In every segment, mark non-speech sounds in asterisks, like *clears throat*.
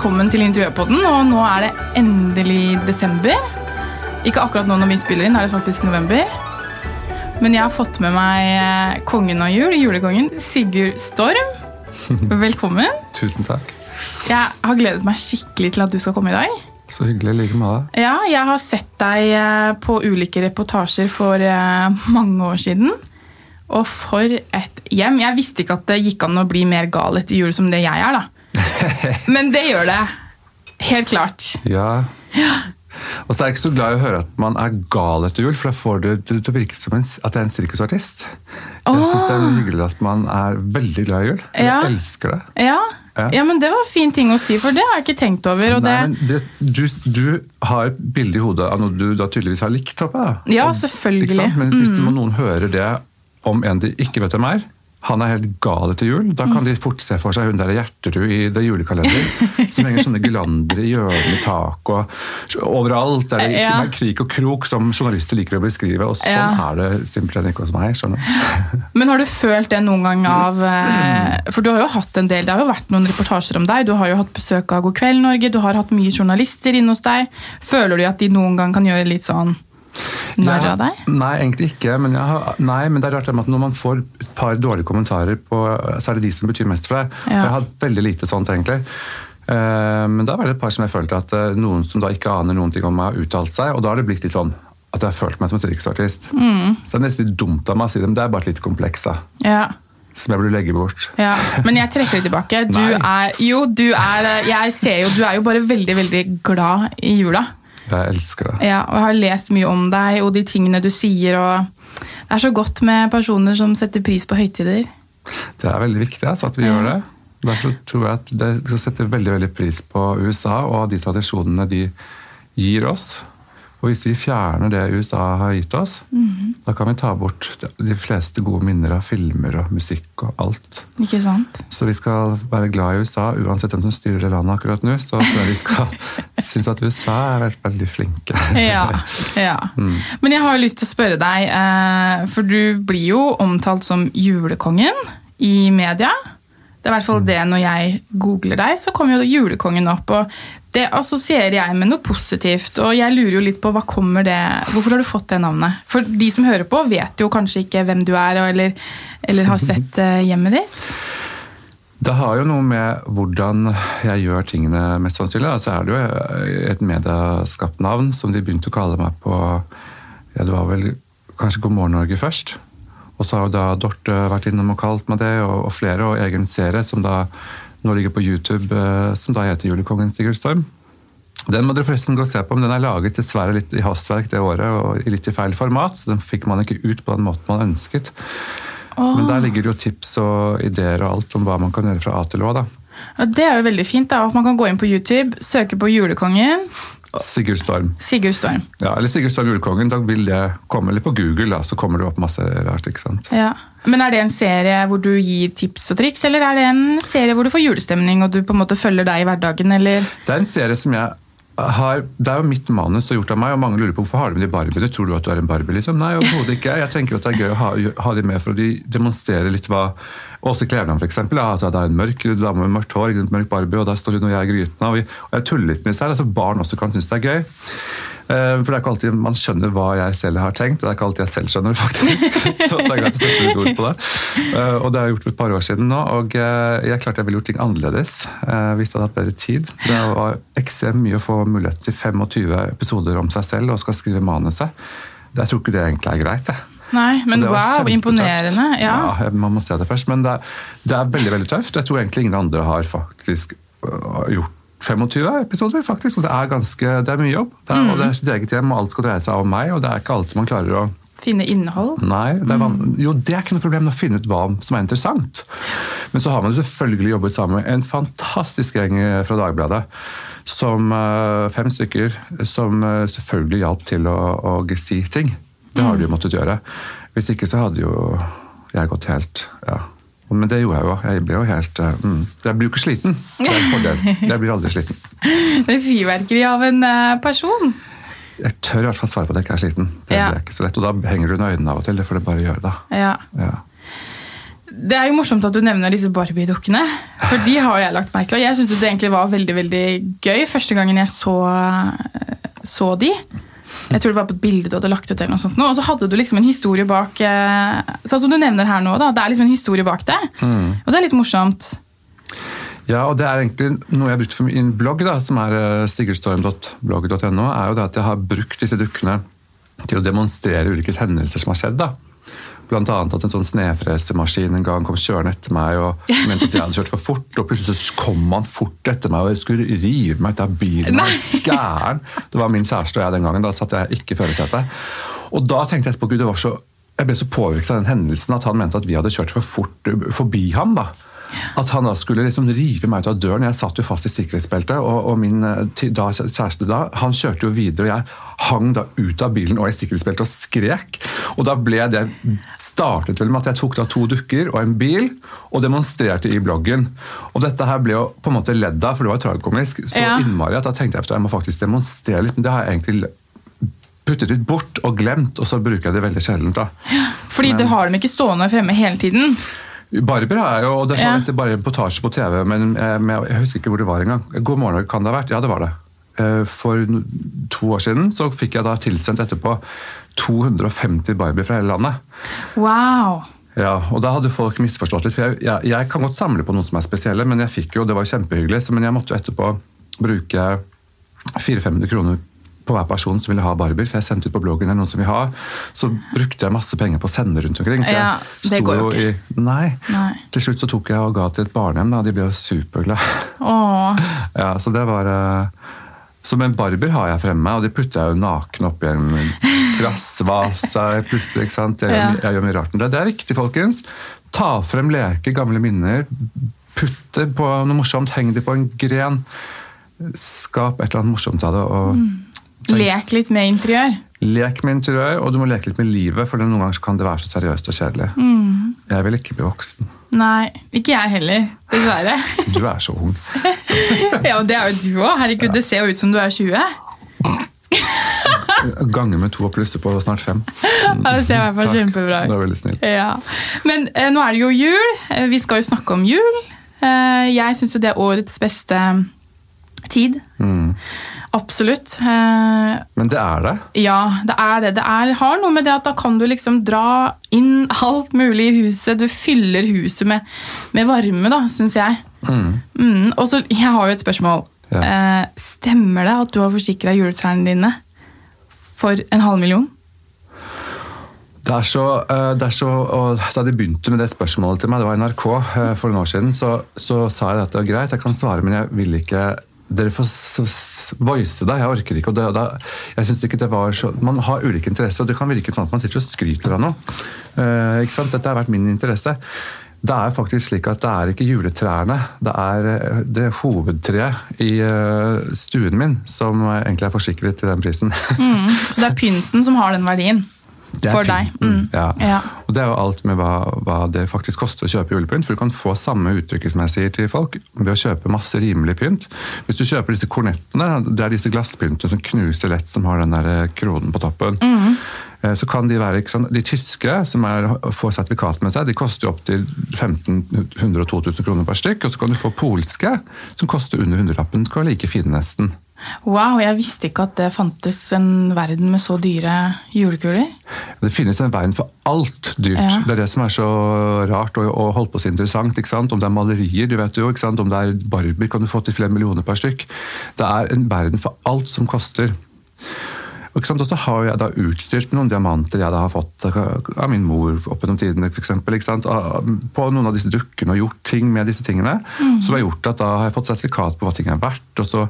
velkommen til Intervjupodden. Og nå er det endelig desember. Ikke akkurat nå når vi spiller inn, er det faktisk november. Men jeg har fått med meg eh, kongen av jul, julekongen, Sigurd Storm. *laughs* Velkommen. Tusen takk. Jeg har gledet meg skikkelig til at du skal komme i dag. Så hyggelig. Like med deg. Ja, jeg har sett deg eh, på ulike reportasjer for eh, mange år siden. Og for et hjem. Jeg visste ikke at det gikk an å bli mer gal etter jul som det jeg er, da. *laughs* Men det gjør det. Helt klart. Ja. Og så er jeg ikke så glad i å høre at man er gal etter jul, for da får det til å virke som en, at jeg er en sirkusartist. Jeg syns det er hyggelig at man er veldig glad i jul. Jeg elsker det. Ja. Ja. ja, men det var en fin ting å si, for det har jeg ikke tenkt over. Og det, men det, du, du har et bilde i hodet av noe du da tydeligvis har likt, håper jeg. Ja, selvfølgelig. Men hvis mm. noen hører det om en de ikke vet hvem er, han er helt gal etter jul, da Mm. kan de fort se for seg hun der Gjerterud i det julekalenderen. *laughs* som henger sånne gylander i hjørnet i tak og overalt. Det er det Ja. med krik og krok som journalister liker å beskrive, og sånn Ja. er det simpelthen ikke hos meg. skjønner du? *laughs* Men har du følt det noen gang av eh, For du har jo hatt en del, det har jo vært noen reportasjer om deg. Du har jo hatt besøk av God kveld Norge, du har hatt mye journalister inne hos deg. Føler du at de noen gang kan gjøre litt sånn narr av deg? Nei, egentlig ikke. Men, jeg har, nei, men det er rart at når man får et par dårlige kommentarer, på, så er det de som betyr mest for deg. Ja. Jeg har hatt veldig lite sånt, egentlig. Eh, men da var det et par som jeg følte at eh, noen som da ikke aner noen ting om meg, har uttalt seg, og da har det blitt litt sånn at jeg har følt meg som en triksartist. Mm. Så det er nesten litt dumt av meg å si det, men det er bare et lite kompleks da, Ja. som jeg burde legge bort. Ja, Men jeg trekker det tilbake. Du *laughs* er jo, du er Jeg ser jo, du er jo bare veldig, veldig glad i jula. Jeg elsker det. Ja, og jeg har lest mye om deg og de tingene du sier. og Det er så godt med personer som setter pris på høytider. Det er veldig viktig altså, at vi Ja. gjør det. Derfor tror jeg at det setter veldig, veldig pris på USA og de tradisjonene de gir oss. Og hvis vi fjerner det USA har gitt oss, Mhm. da kan vi ta bort de fleste gode minner av filmer og musikk og alt. Ikke sant? Så vi skal være glad i USA, uansett hvem som styrer det landet akkurat nå. Så tror jeg vi skal *laughs* synes at USA er veldig, veldig flinke. Ja. ja. Men jeg har jo lyst til å spørre deg, eh, for du blir jo omtalt som julekongen i media. Det er i hvert fall det når jeg googler deg, så kommer jo julekongen opp. og Det assosierer jeg med noe positivt, og jeg lurer jo litt på hva kommer det, hvorfor har du fått det navnet? For de som hører på, vet jo kanskje ikke hvem du er, eller, eller har sett eh, hjemmet ditt. Det har jo noe med hvordan jeg gjør tingene, mest sannsynlig. Altså er det jo et medieskapt navn som de begynte å kalle meg på ja, Det var vel kanskje God morgen Norge først. Og så har jo da Dorte vært innom og kalt meg det, og, og flere, og egen serie som da nå ligger på YouTube, eh, som da heter Julekongen Sigurd Storm. Den må dere forresten gå og se på, men den er laget dessverre litt i hastverk det året, og i litt i feil format, så den fikk man ikke ut på den måten man ønsket. Men der ligger det jo tips og ideer og alt om hva man kan gjøre fra A til Å. da. Ja, det er jo veldig fint da, at man kan gå inn på YouTube, søke på julekongen, Sigurd Storm. Sigurd Storm. Ja, eller Sigurd Storm Julekongen. Da vil det komme, eller på Google, da, så kommer det opp masse rart. ikke sant? Ja. Men er det en serie hvor du gir tips og triks, eller er det en serie hvor du får julestemning og du på en måte følger deg i hverdagen, eller? Det er en serie som jeg har, det er jo mitt manus og gjort av meg, og mange lurer på hvorfor har du med de barbiene. Tror du at du er en barbie? liksom? Nei, overhodet ikke. Jeg tenker at det er gøy å ha, ha de med for å de demonstrere litt hva Åse Kleveland. Ja, altså, det er en mørk dame med mørkt hår, mørk barbie, og der står hun og jeg i grytene. Og, jeg tuller litt med disse her, altså barn også kan synes det er gøy. Eh, For det er ikke alltid man skjønner hva jeg selv har tenkt, og det er ikke alltid jeg selv skjønner det, *laughs* faktisk. Så det er greit å sette litt ord på det. Eh, Og det har jeg gjort for et par år siden nå, og eh, jeg klarte jeg ville gjort ting annerledes hvis jeg hadde hatt bedre tid. Det var ekstremt mye å få mulighet til 25 episoder om seg selv og skal skrive manuset. Jeg tror ikke det egentlig er greit. jeg. Nei, men det wow, imponerende. Ja. ja, man må se det først. Men det er, det er veldig veldig tøft. Jeg tror egentlig ingen andre har faktisk gjort 25 episoder, faktisk. Og det er ganske, det er mye jobb. Det er, og det er sitt eget hjem, og alt skal dreie seg om meg. Og det er ikke alltid man klarer å Finne innhold. Nei, det er mm. Jo, det er ikke noe problem å finne ut hva som er interessant. Men så har man selvfølgelig jobbet sammen med en fantastisk gjeng fra Dagbladet. Som øh, fem stykker som øh, selvfølgelig hjalp til å, å si ting. Det har de jo måttet gjøre. Hvis ikke så hadde jo jeg gått helt ja. Men det gjorde jeg jo. Jeg ble jo helt øh, mm. Jeg blir jo ikke sliten. Det er en fordel. Jeg blir aldri sliten. *laughs* Det er fyrverkeri av en eh, person. Jeg tør i hvert fall svare på at jeg ikke er sliten. Det Ja. er ikke så lett. Og da henger du under øynene av og til. Det får du bare gjøre, da. Ja. Ja. Det er jo morsomt at du nevner disse Barbie-dukkene. For de har jeg lagt merke til. Og jeg syns det egentlig var veldig veldig gøy første gangen jeg så, så de. Jeg tror det var på et bilde du hadde lagt ut. eller noe sånt. Og så hadde du liksom en historie bak eh, Sånn som du nevner her nå, da. Det er liksom en historie bak det. Mm. Og det er litt morsomt. Ja, og det er egentlig noe jeg har brukt for min blogg, da, som er eh, sigurdstorm.blogg.no, er jo det at jeg har brukt disse dukkene til å demonstrere ulike hendelser som har skjedd. da. Blant annet at en sånn snefresemaskin en gang kom kjørende etter meg og mente at jeg hadde kjørt for fort. Og plutselig så kom han fort etter meg og skulle rive meg ut av bilen. Gæren! Det var min kjæreste og jeg den gangen. Da satt jeg ikke i førersetet. Og da tenkte jeg etterpå Gud, det var så, jeg ble så påvirket av den hendelsen at han mente at vi hadde kjørt for fort forbi ham. da. At han da skulle liksom rive meg ut av døren. Jeg satt jo fast i sikkerhetsbeltet, og, og min eh, da, kjæreste da, han kjørte jo videre. og jeg hang da ut av bilen og i sikkerhetsbeltet og skrek. Og da ble det startet vel med at jeg tok da to dukker og en bil og demonstrerte i bloggen. Og dette her ble jo på en måte ledd av, for det var tragikomisk, så Ja. innmari at da tenkte jeg at jeg må faktisk demonstrere litt. Men det har jeg egentlig puttet litt bort og glemt, og så bruker jeg det veldig sjelden. da. Fordi du har dem ikke stående fremme hele tiden. Barber har jeg jo, og det er Ja. sånn etter bare reportasje på TV, men, eh, men jeg husker ikke hvor det var engang. God morgen kan det ha vært? Ja, det var det. Eh, For to år siden så fikk jeg da tilsendt etterpå 250 barbie fra hele landet. Wow. Ja, og da hadde folk misforstått litt. for jeg, jeg, jeg kan godt samle på noen som er spesielle, men jeg fikk jo, det var kjempehyggelig, men jeg måtte jo etterpå bruke 400-500 kroner på hver person som ville ha barber. For jeg sendte ut på bloggen er noen som vil ha. Så brukte jeg masse penger på å sende rundt omkring. Så Ja, jeg det sto går jo i, nei. Nei. Til slutt så tok jeg og ga til et barnehjem, og de ble jo superglade. Åh. *laughs* Ja, så det var... eh, Så med barber har jeg fremme, og de putter jeg jo naken oppi en glassvase plutselig. ikke sant? Jeg, Ja. jeg gjør mye rart med det. Det er viktig, folkens. Ta frem leker, gamle minner. Putt det på noe morsomt, heng det på en gren. Skap et eller annet morsomt av det. og Lek litt med interiør. Lek med interiør, og du må leke litt med livet, for noen ganger kan det være så seriøst og kjedelig. Mm. Jeg vil ikke bli voksen. Nei, ikke jeg heller. Dessverre. Du er så ung. *laughs* ja, og det er jo du òg. Herregud, det ser jo ut som du er 20. Gange med to og plusse på snart fem. *laughs* Ja, det ser i hvert fall kjempebra kjempebra Du er veldig snill. Ja. Men eh, nå er det jo jul. Eh, Vi skal jo snakke om jul. Eh, jeg syns jo det er årets beste tid. Mm. Absolutt. Eh, Men det er det. ja, det er det. Det er, har noe med det at da kan du liksom dra inn alt mulig i huset. Du fyller huset med, med varme, da, syns jeg. Mm. Mm, og så, Jeg har jo et spørsmål. Ja. Eh, stemmer det at du har forsikra juletrærne dine for en halv million? Det er så, eh, det er så Da de begynte med det spørsmålet til meg, det var NRK eh, for noen år siden, så, så sa jeg at det var greit, jeg kan svare, men jeg vil ikke dere får voice det, jeg orker ikke. og det, jeg synes ikke det var så, Man har ulike interesser, og det kan virke sånn at man sitter og skryter av noe. Eh, ikke sant? Dette har vært min interesse. Det er faktisk slik at det er ikke juletrærne, det er eh, det hovedtreet i eh, stuen min som eh, egentlig er forsikret til den prisen. Mm, så det er pynten som har den verdien For deg? Mm. Ja. Ja. Og det er jo alt med hva, hva det faktisk koster å kjøpe julepynt. For du kan få samme uttrykket som jeg sier til folk ved å kjøpe masse rimelig pynt. Hvis du kjøper disse kornettene, det er disse glasspyntene som knuser lett, som har den der eh, kronen på toppen. Mm. Eh, Så kan de være, ikke sant? De tyske som er, får sertifikat med seg, de koster opptil 1500 2000 kroner per stykk. Og så kan du få polske, som koster under hundrelappen. Skal være like fine nesten. Wow, jeg visste ikke at det fantes en verden med så dyre julekuler. Det finnes en verden for alt dyrt. Ja. Det er det som er så rart og, og holdt på så interessant. ikke sant? Om det er malerier, du vet jo, ikke sant? om det er barber, kan du få til flere millioner per stykk. Det er en verden for alt som koster. Og så har jeg da utstyrt med noen diamanter jeg da har fått av min mor opp gjennom tidene, for eksempel? Av- På noen av disse dukkene og gjort ting med disse tingene. Som har gjort at da har jeg fått sertifikat på hva ting er verdt. og så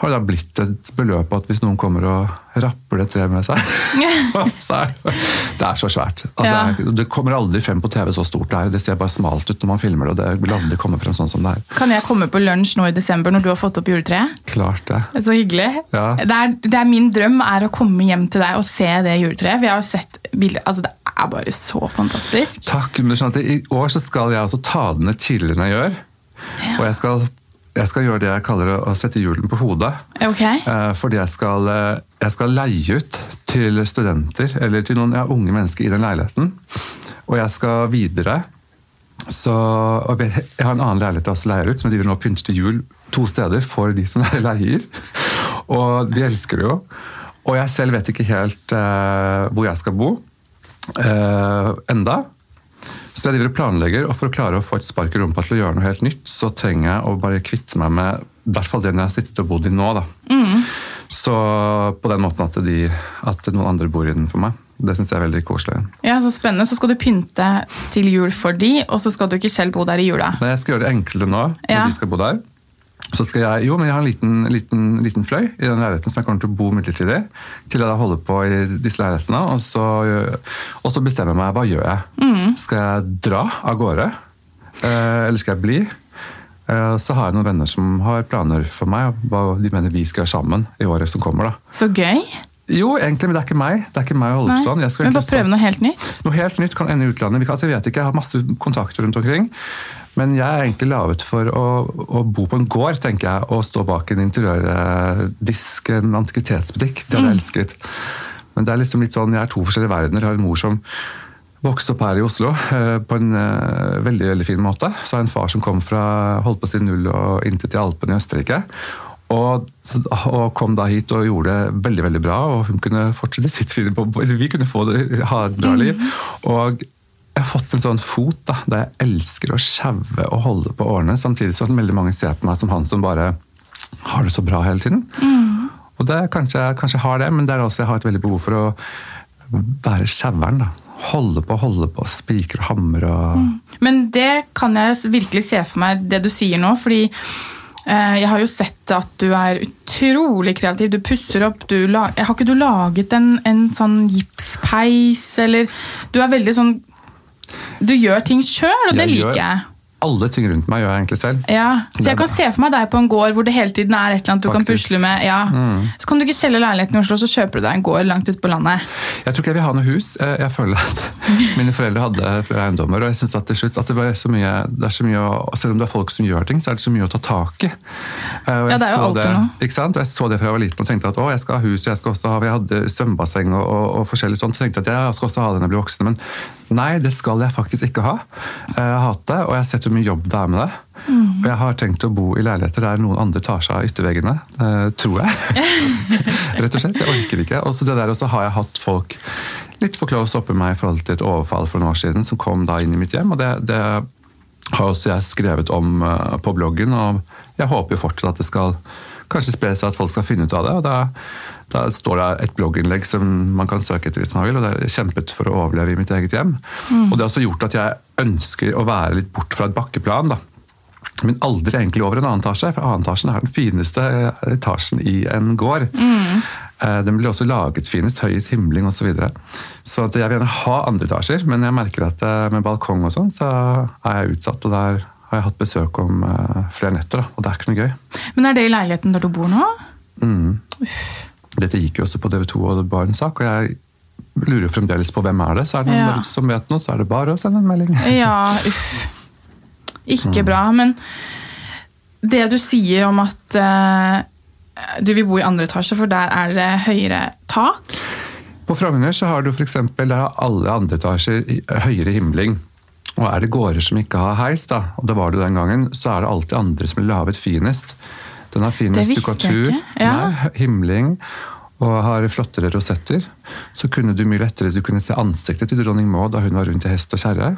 har det da blitt et beløp at hvis noen kommer og rapper det treet med seg *laughs* *laughs* så er det, det er så svært. Ja. det, er, det kommer aldri frem på TV så stort det er. Det ser bare smalt ut når man filmer det, og det vil aldri komme frem sånn som det er. Kan jeg komme på lunsj nå i desember når du har fått opp juletreet? Klart det. det Så hyggelig. Ja. Det, er, det er min drøm er å komme hjem til deg og se det juletreet. Jeg har sett bilder Altså, det er bare så fantastisk. Takk, men I år så skal jeg også ta det ned tidligere enn jeg gjør. Og jeg skal, jeg skal gjøre det jeg kaller å- sette julen på hodet. Ok? Eh, fordi jeg skal, eh, jeg skal leie ut til studenter, eller til noen ja, unge mennesker i den leiligheten. Og jeg skal videre Så, jeg jeg har en annen leilighet jeg også leier ut, som de vil nå pynte til jul to steder for de som *laughs* leier. Og de elsker det jo. Og jeg selv vet ikke helt uh, hvor jeg skal bo uh, enda. Så jeg driver og planlegger, og for å klare å få et spark i rumpa til å gjøre noe helt nytt, så trenger jeg å bare kvitte meg med i hvert fall den jeg har sittet og bodd i nå. da. Så på den måten at, de, at noen andre bor i den for meg. Det syns jeg er veldig koselig. Ja, Så spennende. Så skal du pynte til jul for de, og så skal du ikke selv bo der i jula. Nei, jeg skal gjøre det enklere nå, når Ja. de skal bo der. Så skal jeg, jo, men jeg har en liten, liten, liten fløy i den leiligheten som jeg kommer til å bo midlertidig. Til jeg da holder på i disse leilighetene. Og så, og så bestemmer jeg meg hva gjør jeg. Skal jeg dra av gårde? Eh, eller skal jeg bli? Eh, så har jeg noen venner som har planer for meg. Hva de mener vi skal gjøre sammen i året som kommer. da. Så gøy. Jo, egentlig, men det er ikke meg. Det er ikke meg å holde på sånn. Men bare prøve noe helt nytt. noe helt nytt kan ende i utlandet. Vi kan, altså, jeg vet ikke, jeg har masse kontakter rundt omkring. Men jeg er egentlig laget for å, å bo på en gård, tenker jeg, og stå bak en interiørdisk, en antikvitetsbutikk. Det hadde jeg elsket. Men det er liksom litt sånn, jeg er to forskjellige verdener. Jeg har en mor som vokste opp her i Oslo eh, på en eh, veldig veldig fin måte. Så har jeg en far som kom fra holdt på å si null og inntil til Alpene i Østerrike. Og, og kom da hit og gjorde det veldig veldig bra, og hun kunne fortsette sitt fine på, Vi kunne få det, ha et bra liv. Og jeg har fått en sånn fot da, der jeg elsker å sjaue og holde på årene, samtidig som veldig mange ser på meg som han som bare har det så bra hele tiden. Og det, kanskje, kanskje jeg har det, men det er også jeg har et veldig behov for å være sjaueren. Holde på, holde på, spikre og hamre og Men det kan jeg virkelig se for meg, det du sier nå. fordi eh, jeg har jo sett at du er utrolig kreativ. Du pusser opp. Du har ikke du laget en, en sånn gipspeis, eller Du er veldig sånn Du gjør ting sjøl, og det liker jeg. Alle ting rundt meg gjør jeg egentlig selv. Ja, så jeg kan se for meg deg på en gård hvor det hele tiden er et eller annet du kan pusle med. Ja. Så kan du ikke selge leiligheten i Oslo, så kjøper du deg en gård langt ute på landet. Jeg tror ikke jeg vil ha noe hus. Eh, Jeg føler at *laughs* mine foreldre hadde flere eiendommer, og jeg synes at til slutt at det, var så mye, det er så mye å, Selv om det er folk som gjør ting, så er det så mye å ta tak i. Eh, og jeg Ja, det er jo alltid det, noe. Ikke sant? Og jeg så det fra jeg var liten og tenkte at å, jeg skal ha hus, jeg skal også ha, jeg hadde svømmebasseng og, og, og forskjellig sånt. Så tenkte jeg at jeg skal også ha det når jeg blir voksen. Men nei, det skal jeg faktisk ikke ha. Eh, Jeg har hatt det, og jeg har sett hvor mye jobb det er med det. Og jeg har tenkt å bo i leiligheter der noen andre tar seg av ytterveggene. eh, tror jeg. *laughs* Rett og slett. Jeg orker ikke. Og så det der også har jeg hatt folk litt for close oppe meg i forhold til et overfall for noen år siden, som kom da inn i mitt hjem. og det, det har også jeg skrevet om eh, på bloggen, og jeg håper jo fortsatt at det skal kanskje spre seg at folk skal finne ut av det. og da, da står det et blogginnlegg som man kan søke etter hvis man vil, og det er kjempet for å overleve i mitt eget hjem. Og det har også gjort at jeg ønsker å være litt bort fra et bakkeplan. da. Men aldri egentlig over en annen etasje, for annen etasjen er den fineste etasjen i en gård. Mm. Den blir også laget finest, høyest himling osv. Så, videre. så at jeg vil gjerne ha andre etasjer, men jeg merker at eh, med balkong og sånn, så er jeg utsatt. Og der har jeg hatt besøk om eh, flere netter, og det er ikke noe gøy. Men er det i leiligheten der du bor nå? Dette gikk jo også på TV 2 og det var en sak, og jeg lurer fremdeles på hvem er det. Så er det noen Ja. der ute som vet noe, så er det bare å sende en melding. *laughs* Ja, uff. Ikke bra. Men det du sier om at uh, du vil bo i andre etasje, for der er det høyere tak På Frogner så har du eksempel, der har alle andre etasjer høyere himling. Og er det gårder som ikke har heis, da, og det var det den gangen, så er det alltid andre som blir laget finest. Den har fin stukkatur. Ja. himling, og har flottere rosetter. Så kunne du mye lettere du kunne se ansiktet til dronning Maud da hun var rundt i hest og kjerre.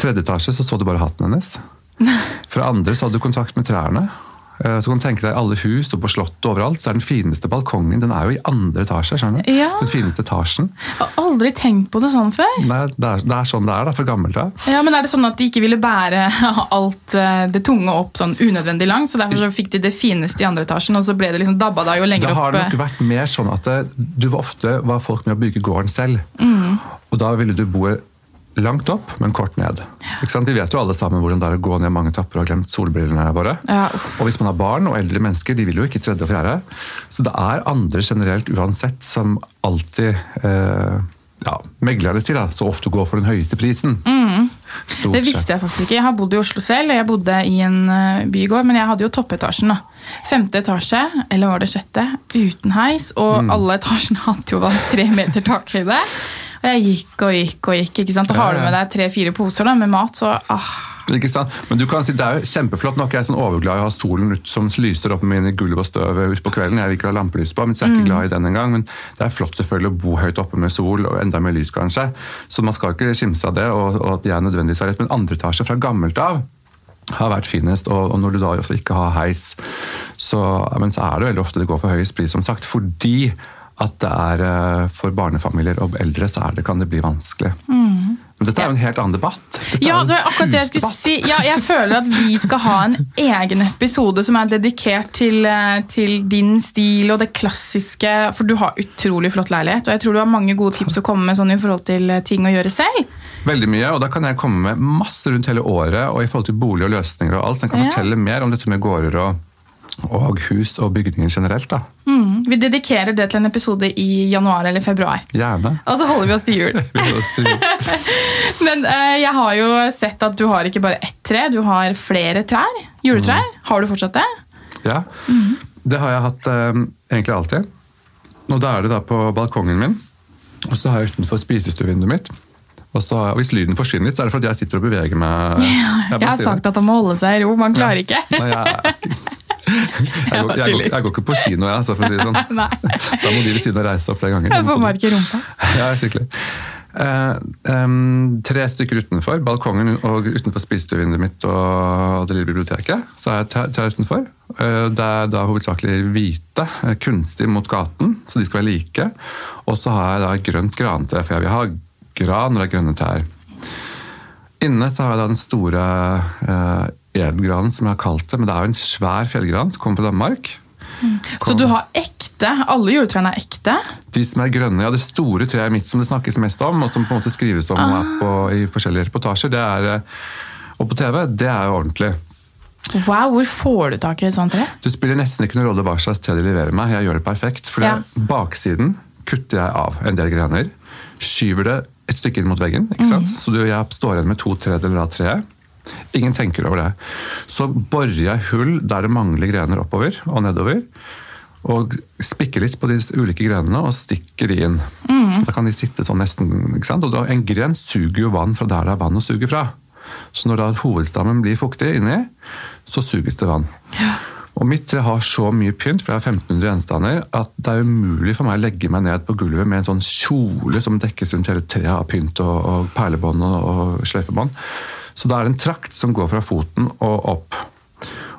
Tredje etasje så så du bare hatten hennes. *laughs* Fra andre så hadde du kontakt med trærne. Eh, Så kan du tenke deg alle hus og på slottet overalt, så er den fineste balkongen den er jo i andre etasje. skjønner du? Ja. Den fineste etasjen. Jeg har aldri tenkt på det sånn før. Nei, det, er, det er sånn det er da, for gammelt av. Ja, men Er det sånn at de ikke ville bære *laughs* alt eh, det tunge opp sånn unødvendig langt, så derfor så fikk de det fineste i andre etasjen, og så ble det liksom dabba da jo lenger opp Det har nok eh, vært mer sånn at det, du ofte var folk med å bygge gården selv. Mm. Og da ville du bo langt opp, men kort ned. Vi vet jo alle sammen hvordan det er å gå ned mange trapper og ha glemt solbrillene våre. Ja, og hvis man har barn og eldre mennesker, de vil jo ikke tredje og fjerde. Så det er andre generelt uansett som alltid eh, ja, Meglerne sier da, så ofte går for den høyeste prisen. Mm. Det visste jeg faktisk ikke. Jeg har bodd i Oslo selv, og jeg bodde i en eh, bygård, men jeg hadde jo toppetasjen. da. Femte etasje, eller var det sjette, uten heis. Og Mm. alle etasjene hadde jo vann tre meter takhøyde. Jeg gikk og gikk og gikk. ikke sant? Og har du med deg tre-fire poser da, med mat, så ah. Ikke sant? Men du kan si, det er jo kjempeflott. Nå er ikke jeg sånn overglad i å ha solen ut som lyser opp med mine gulv og støv utpå kvelden. Jeg liker å ha lampelys på, men så er jeg ikke glad i den engang. Men det er flott selvfølgelig å bo høyt oppe med sol og enda mer lys, kanskje. Så man skal ikke kimse av det, og, og at jeg nødvendigvis har rett. Men andre etasje fra gammelt av har vært finest, og, og når du da også ikke har heis, så, men så er det veldig ofte det går for høyest pris, som sagt. Fordi at det er eh, for barnefamilier og eldre, så er det, kan det bli vanskelig. Men dette er jo en helt annen debatt. Dette Ja, det var akkurat det jeg skulle si. Ja, jeg føler at vi skal ha en egen episode som er dedikert til, eh, til din stil og det klassiske. For du har utrolig flott leilighet, og jeg tror du har mange gode tips å komme med sånn i forhold til eh, ting å gjøre selv. Veldig mye, og da kan jeg komme med masse rundt hele året, og i forhold til bolig og løsninger og alt. Så jeg kan Ja. fortelle mer om dette med gårder og, og hus og bygninger generelt. da. Mm. Vi dedikerer det til en episode i januar eller februar. Gjerne. Og så holder vi oss til jul. *laughs* *laughs* Men eh, jeg har jo sett at du har ikke bare ett tre, du har flere trær. Juletrær. Har du fortsatt det? Ja, det har jeg hatt eh, egentlig alltid. Og da er det da på balkongen min, og så har jeg utenfor spisestuevinduet mitt. Og så, og hvis lyden forsvinner litt, så er det fordi jeg sitter og beveger meg. *laughs* Jeg har sagt at han må holde seg i ro, man klarer ikke. Nei, jeg, jeg, går, jeg, går, jeg går ikke på kino, jeg, altså, for å si det sånn. *laughs* Da må de ved siden av reise opp flere ganger. Jeg får mark i rumpa. *laughs* Ja, skikkelig. Uh, um, tre stykker utenfor balkongen og utenfor spisestuevinduet mitt og det lille biblioteket. Så er jeg tre, tre utenfor. Uh, det er da hovedsakelig hvite, eh, kunstig mot gaten, så de skal være like. Og så har jeg da et grønt grantre, for jeg vil ha gran når det er grønne trær. Inne så har jeg da den store eh, edgranen, som jeg har kalt det. Men det er jo en svær fjellgran som kommer fra Danmark. Så du har ekte? Alle juletrærne er ekte? De som er grønne, ja, Det store treet mitt som det snakkes mest om, og som på en måte skrives om ah. på, i forskjellige reportasjer, det er, eh, og på TV, det er jo ordentlig. Wow, hvor får du tak i et sånt tre? Du spiller nesten ikke noen rolle hva slags tre de leverer meg. Jeg gjør det perfekt. For Ja. baksiden kutter jeg av en del grener. Skyver det et stykke inn mot veggen. ikke sant? Så du, jeg står igjen med to tredjedeler av treet. Ingen tenker over det. Så borer jeg hull der det mangler grener oppover og nedover. Og spikker litt på de ulike grenene og stikker de inn. Da kan de sitte sånn nesten. ikke sant? Og da, En gren suger jo vann fra der det er vann å suge fra. Så når da hovedstammen blir fuktig inni, så suges det vann. Og mitt tre har så mye pynt, for jeg har 1500 gjenstander, at det er umulig for meg å legge meg ned på gulvet med en sånn kjole som dekkes rundt hele treet av pynt og, og perlebånd og, og sløyfebånd. Så da er det en trakt som går fra foten og opp.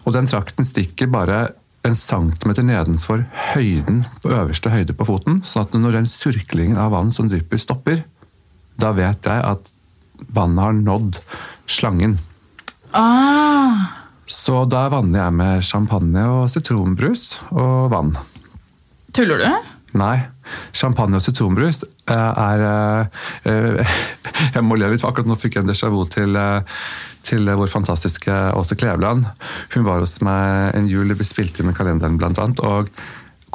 Og den trakten stikker bare en centimeter nedenfor høyden på øverste høyde på foten, sånn at når den surklingen av vann som drypper, stopper, da vet jeg at vannet har nådd slangen. Ah, Så da vanner jeg med champagne og sitronbrus og vann. tuller du? Nei, champagne og sitronbrus eh, er eh, eh, *laughs* Jeg må le litt, for akkurat nå fikk jeg en déjà vu til, til vår fantastiske Åse Kleveland. Hun var hos meg en jul, vi spilte inn kalenderen blant annet, og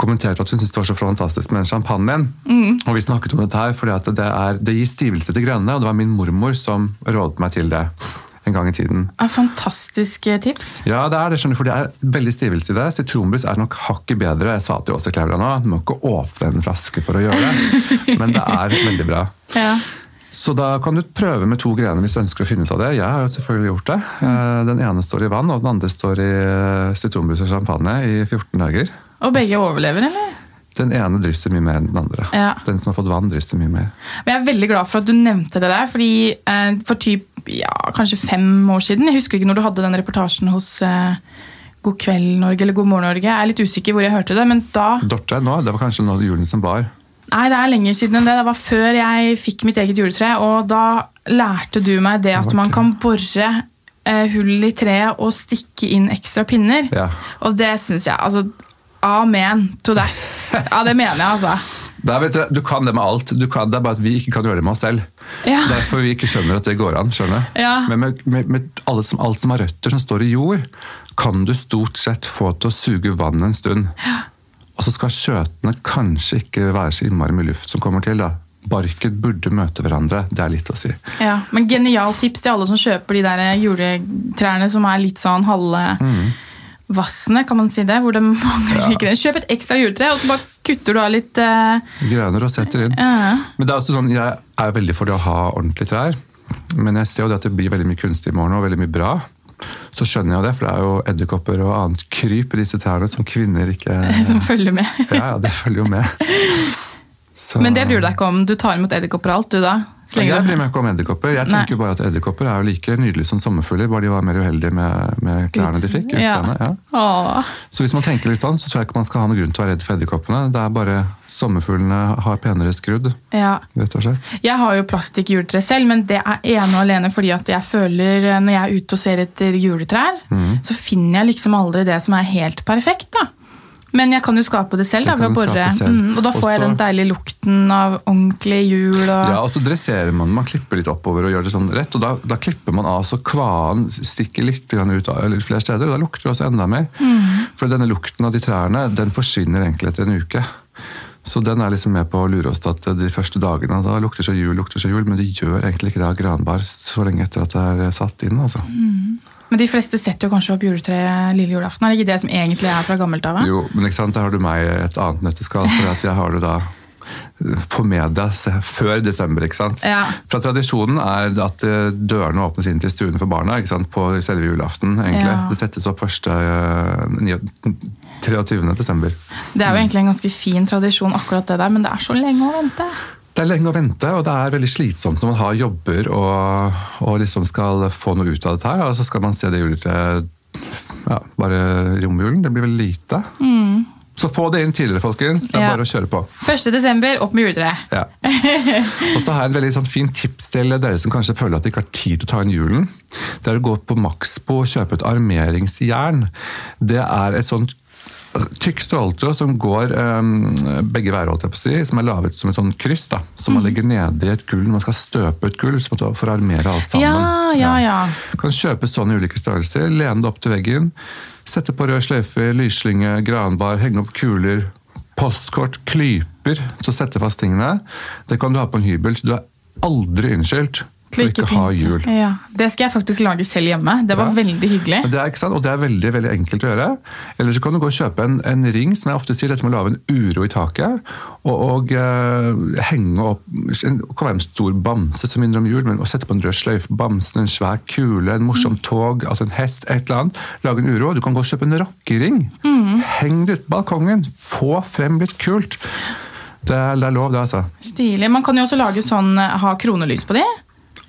kommenterte at hun syntes det var så fantastisk med den champagnen. Og vi snakket om dette her, fordi det, er, det gir stivelse til grønne, og det var min mormor som rådet meg til det en gang i tiden. En fantastisk tips. Ja, det er det, skjønner du, for det er veldig stivelse i det. Sitronbrus er nok hakket bedre. Jeg sa til Åse Kleveland nå, at du må ikke åpne en flaske for å gjøre det, *laughs* men det er veldig bra. Ja. Så da kan du prøve med to grener hvis du ønsker å finne ut av det. Jeg har jo selvfølgelig gjort det. Eh, Den ene står i vann, og den andre står i eh, sitronbrus og champagne i 14 dager. Og begge overlever, eller? Den ene drysser mye mer enn den andre. Ja. Den som har fått vann, drysser mye mer. Men jeg er veldig glad for at du nevnte det der, fordi eh, for typ, ja, kanskje fem år siden, jeg husker ikke når du hadde den reportasjen hos eh, God kveld Norge eller God morgen Norge, jeg er litt usikker hvor jeg hørte det, men da Dorte nå, det var kanskje nå julen som bar. Nei, det er lenger siden enn det. Det var før jeg fikk mitt eget juletre. Og da lærte du meg det at man kan bore eh, hull i treet og stikke inn ekstra pinner. Ja. Og det syns jeg Altså, amen to that. Ja, det mener jeg, altså. Der, du, du kan det med alt. Du kan, det er bare at vi ikke kan gjøre det med oss selv. Ja. Derfor vi ikke skjønner at det går an. skjønner? Ja. Men med, med, med alle som, alt som har røtter som står i jord, kan du stort sett få til å suge vann en stund. Og så skal skjøtene kanskje ikke være så innmari mye luft som kommer til. da. Barket burde møte hverandre. Det er litt å si. Ja, Men genialt tips til alle som kjøper de der juletrærne som er litt sånn halve vassene, kan man si det? Hvor det mangler Ja. Kjøp et ekstra juletre, og så bare kutter du av litt Grønner og setter inn. ja. Men det er også sånn, Jeg er veldig for det å ha ordentlige trær, men jeg ser jo det at det blir veldig mye kunstig i morgen og veldig mye bra. Så skjønner jeg det, for det er jo edderkopper og annet kryp i disse trærne som kvinner ikke *laughs* som følger med. Ja, ja, det følger jo med. *laughs* Så- Men det bryr du deg ikke om. Du tar imot edderkopper og alt, du da? Jeg bryr meg ikke om edderkopper. Jeg tenker jo bare at edderkopper er jo like nydelige som sommerfugler, bare de var mer uheldige med, med klærne de fikk. Ja. Ja. Så hvis man tenker litt sånn, så tror jeg ikke man skal ha noen grunn til å være redd for edderkoppene. Det er bare sommerfuglene har penere skrudd, Ja. rett og slett. Jeg har jo plastikkjuletre selv, men det er ene og alene fordi at jeg føler eh, når jeg er ute og ser etter juletrær, Mm. så finner jeg liksom aldri det som er helt perfekt. da. Men jeg kan jo skape det selv, da, ved å bore. Mm, og da får jeg den deilige lukten av ordentlig hjul. Og... Ja, og så dresserer man, man klipper litt oppover og gjør det sånn rett, og da, da klipper man av så kvaen stikker litt ut av, eller flere steder, og da lukter det også enda mer. For denne lukten av de trærne, den forsvinner egentlig etter en uke. Så den er liksom med på å lure oss til at de første dagene, da lukter så jul, lukter så jul, men det gjør egentlig ikke det av granbar så lenge etter at det er satt inn, altså. Men de fleste setter jo kanskje opp juletreet lille julaften. Er det ikke det som egentlig er fra gammelt av? Jo, men ikke sant, da har du meg i et annet nøtteskall, for at jeg har det da på media før desember, ikke sant? Ja. Fra tradisjonen er at eh, dørene åpnes inn til stuen for barna ikke sant? på selve julaften. egentlig. Ja. Det settes opp første eh, 23. desember. Det er jo egentlig en ganske fin tradisjon, akkurat det der, men det er så lenge å vente. Det er lenge å vente, og det er veldig slitsomt når man har jobber og, og liksom skal få noe ut av dette her, og så skal man se det juletreet ja, bare i romjulen. Det blir vel lite. Så få det inn tidligere, folkens. Det er Mm. Ja. bare å kjøre på. 1. desember, opp med juletreet. Ja. Og så har jeg en veldig sånn fin tips til dere som kanskje føler at de ikke har tid til å ta inn julen. Det er å gå på Maxbo og kjøpe et armeringsjern. Det er et sånt tykk stråletråd som går um, begge veier, som er laget som et sånn kryss, da, som man legger nedi et gull når man skal støpe et gull for å, armere alt sammen. Ja, ja, ja. Kan kjøpe sånne ulike størrelser, lene det opp til veggen, sette på rød sløyfer, lysslynge, granbar, henge opp kuler, postkort, klyper Så sette fast tingene. Det kan du ha på en hybel, så du er aldri unnskyldt for ikke ha jul. Ja, Det skal jeg faktisk lage selv hjemme. Det var Ja. veldig hyggelig. Det er, ikke sant? Og det er veldig veldig enkelt å gjøre. Eller så kan du gå og kjøpe en, en ring, som jeg ofte sier, dette med å lage en uro i taket. Og, og uh, henge opp en, kan være en stor bamse som minner om jul, men å sette på en rød sløyfe bamsen, en svær kule, en morsom tog, altså en hest, et eller annet. Lage en uro. Du kan gå og kjøpe en rockering. Heng det ut på balkongen. Få frem litt kult. Det er, det er lov, det, altså. Stilig. Man kan jo også lage sånn, ha kronelys på de.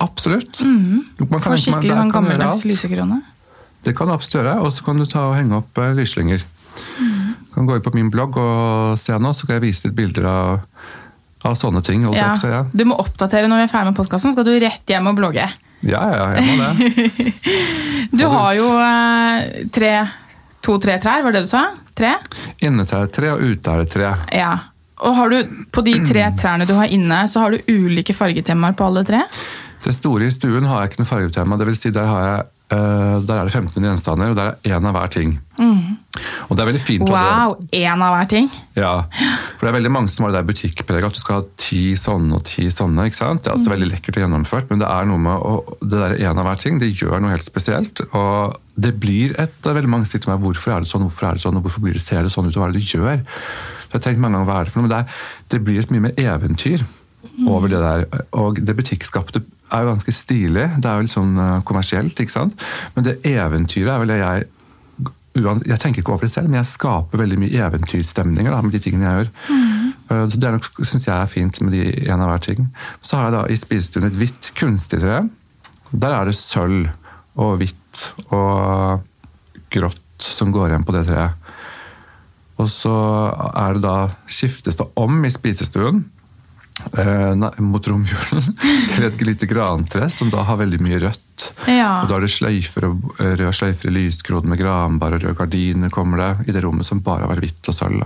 Absolutt. Mm -hmm. For skikkelig sånn gammeldags lysekrone. Det kan du absolutt gjøre, og så kan du ta og henge opp eh, lyslynger. Du kan gå inn på min blogg og se nå, så kan jeg vise litt bilder av, av sånne ting. Ja. å ja. Du må oppdatere når vi er ferdig med podkasten, skal du rett hjem og blogge. ja, ja, jeg må det. *laughs* Du Har jo eh, tre, to-tre trær, var det det du sa? Tre? Inne er det tre, og ute er det tre. Ja. Og har du, på de tre *clears throat* trærne du har inne, så har du ulike fargetemaer på alle tre? Det store i stuen har jeg ikke noe fargetema. Det vil si, der, har jeg, uh, der er det 15 gjenstander, og der er én av hver ting. Og det er veldig fint. Wow! Én av hver ting. Ja, for det er veldig mange som har det der butikkpreget, at du skal ha ti sånne og ti sånne. ikke sant? Det er altså veldig lekkert og gjennomført, men det er noe med å, det der en av hver ting, det gjør noe helt spesielt. Og det blir et veldig mange til meg hvorfor er det sånn, hvorfor er det sånn, og hvorfor blir det, ser det sånn ut, og hva er det du gjør? Så jeg har tenkt mange ganger hva er det for noe, men det, er, det blir et mye mer eventyr over det der. Og det butikkskapte er jo ganske stilig, det er jo litt sånn eh, kommersielt, ikke sant? Men det eventyret er vel det jeg jeg tenker ikke over det selv, men jeg skaper veldig mye eventyrstemninger da, med de tingene jeg gjør. Mm. Så Det er nok, synes jeg er fint med de en av hver ting. Så har jeg da i spisestuen et hvitt kunstig tre. Der er det sølv og hvitt og grått som går igjen på det treet. Og så er det da, skiftes det om i spisestuen eh, nei, mot romjulen *laughs* til et lite grantre som da har veldig mye rødt. Ja. Og da er det sløyfer og eh, røde sløyfer i lyskronen med granbar og røde gardiner kommer det i det rommet som bare har vært hvitt og sølv.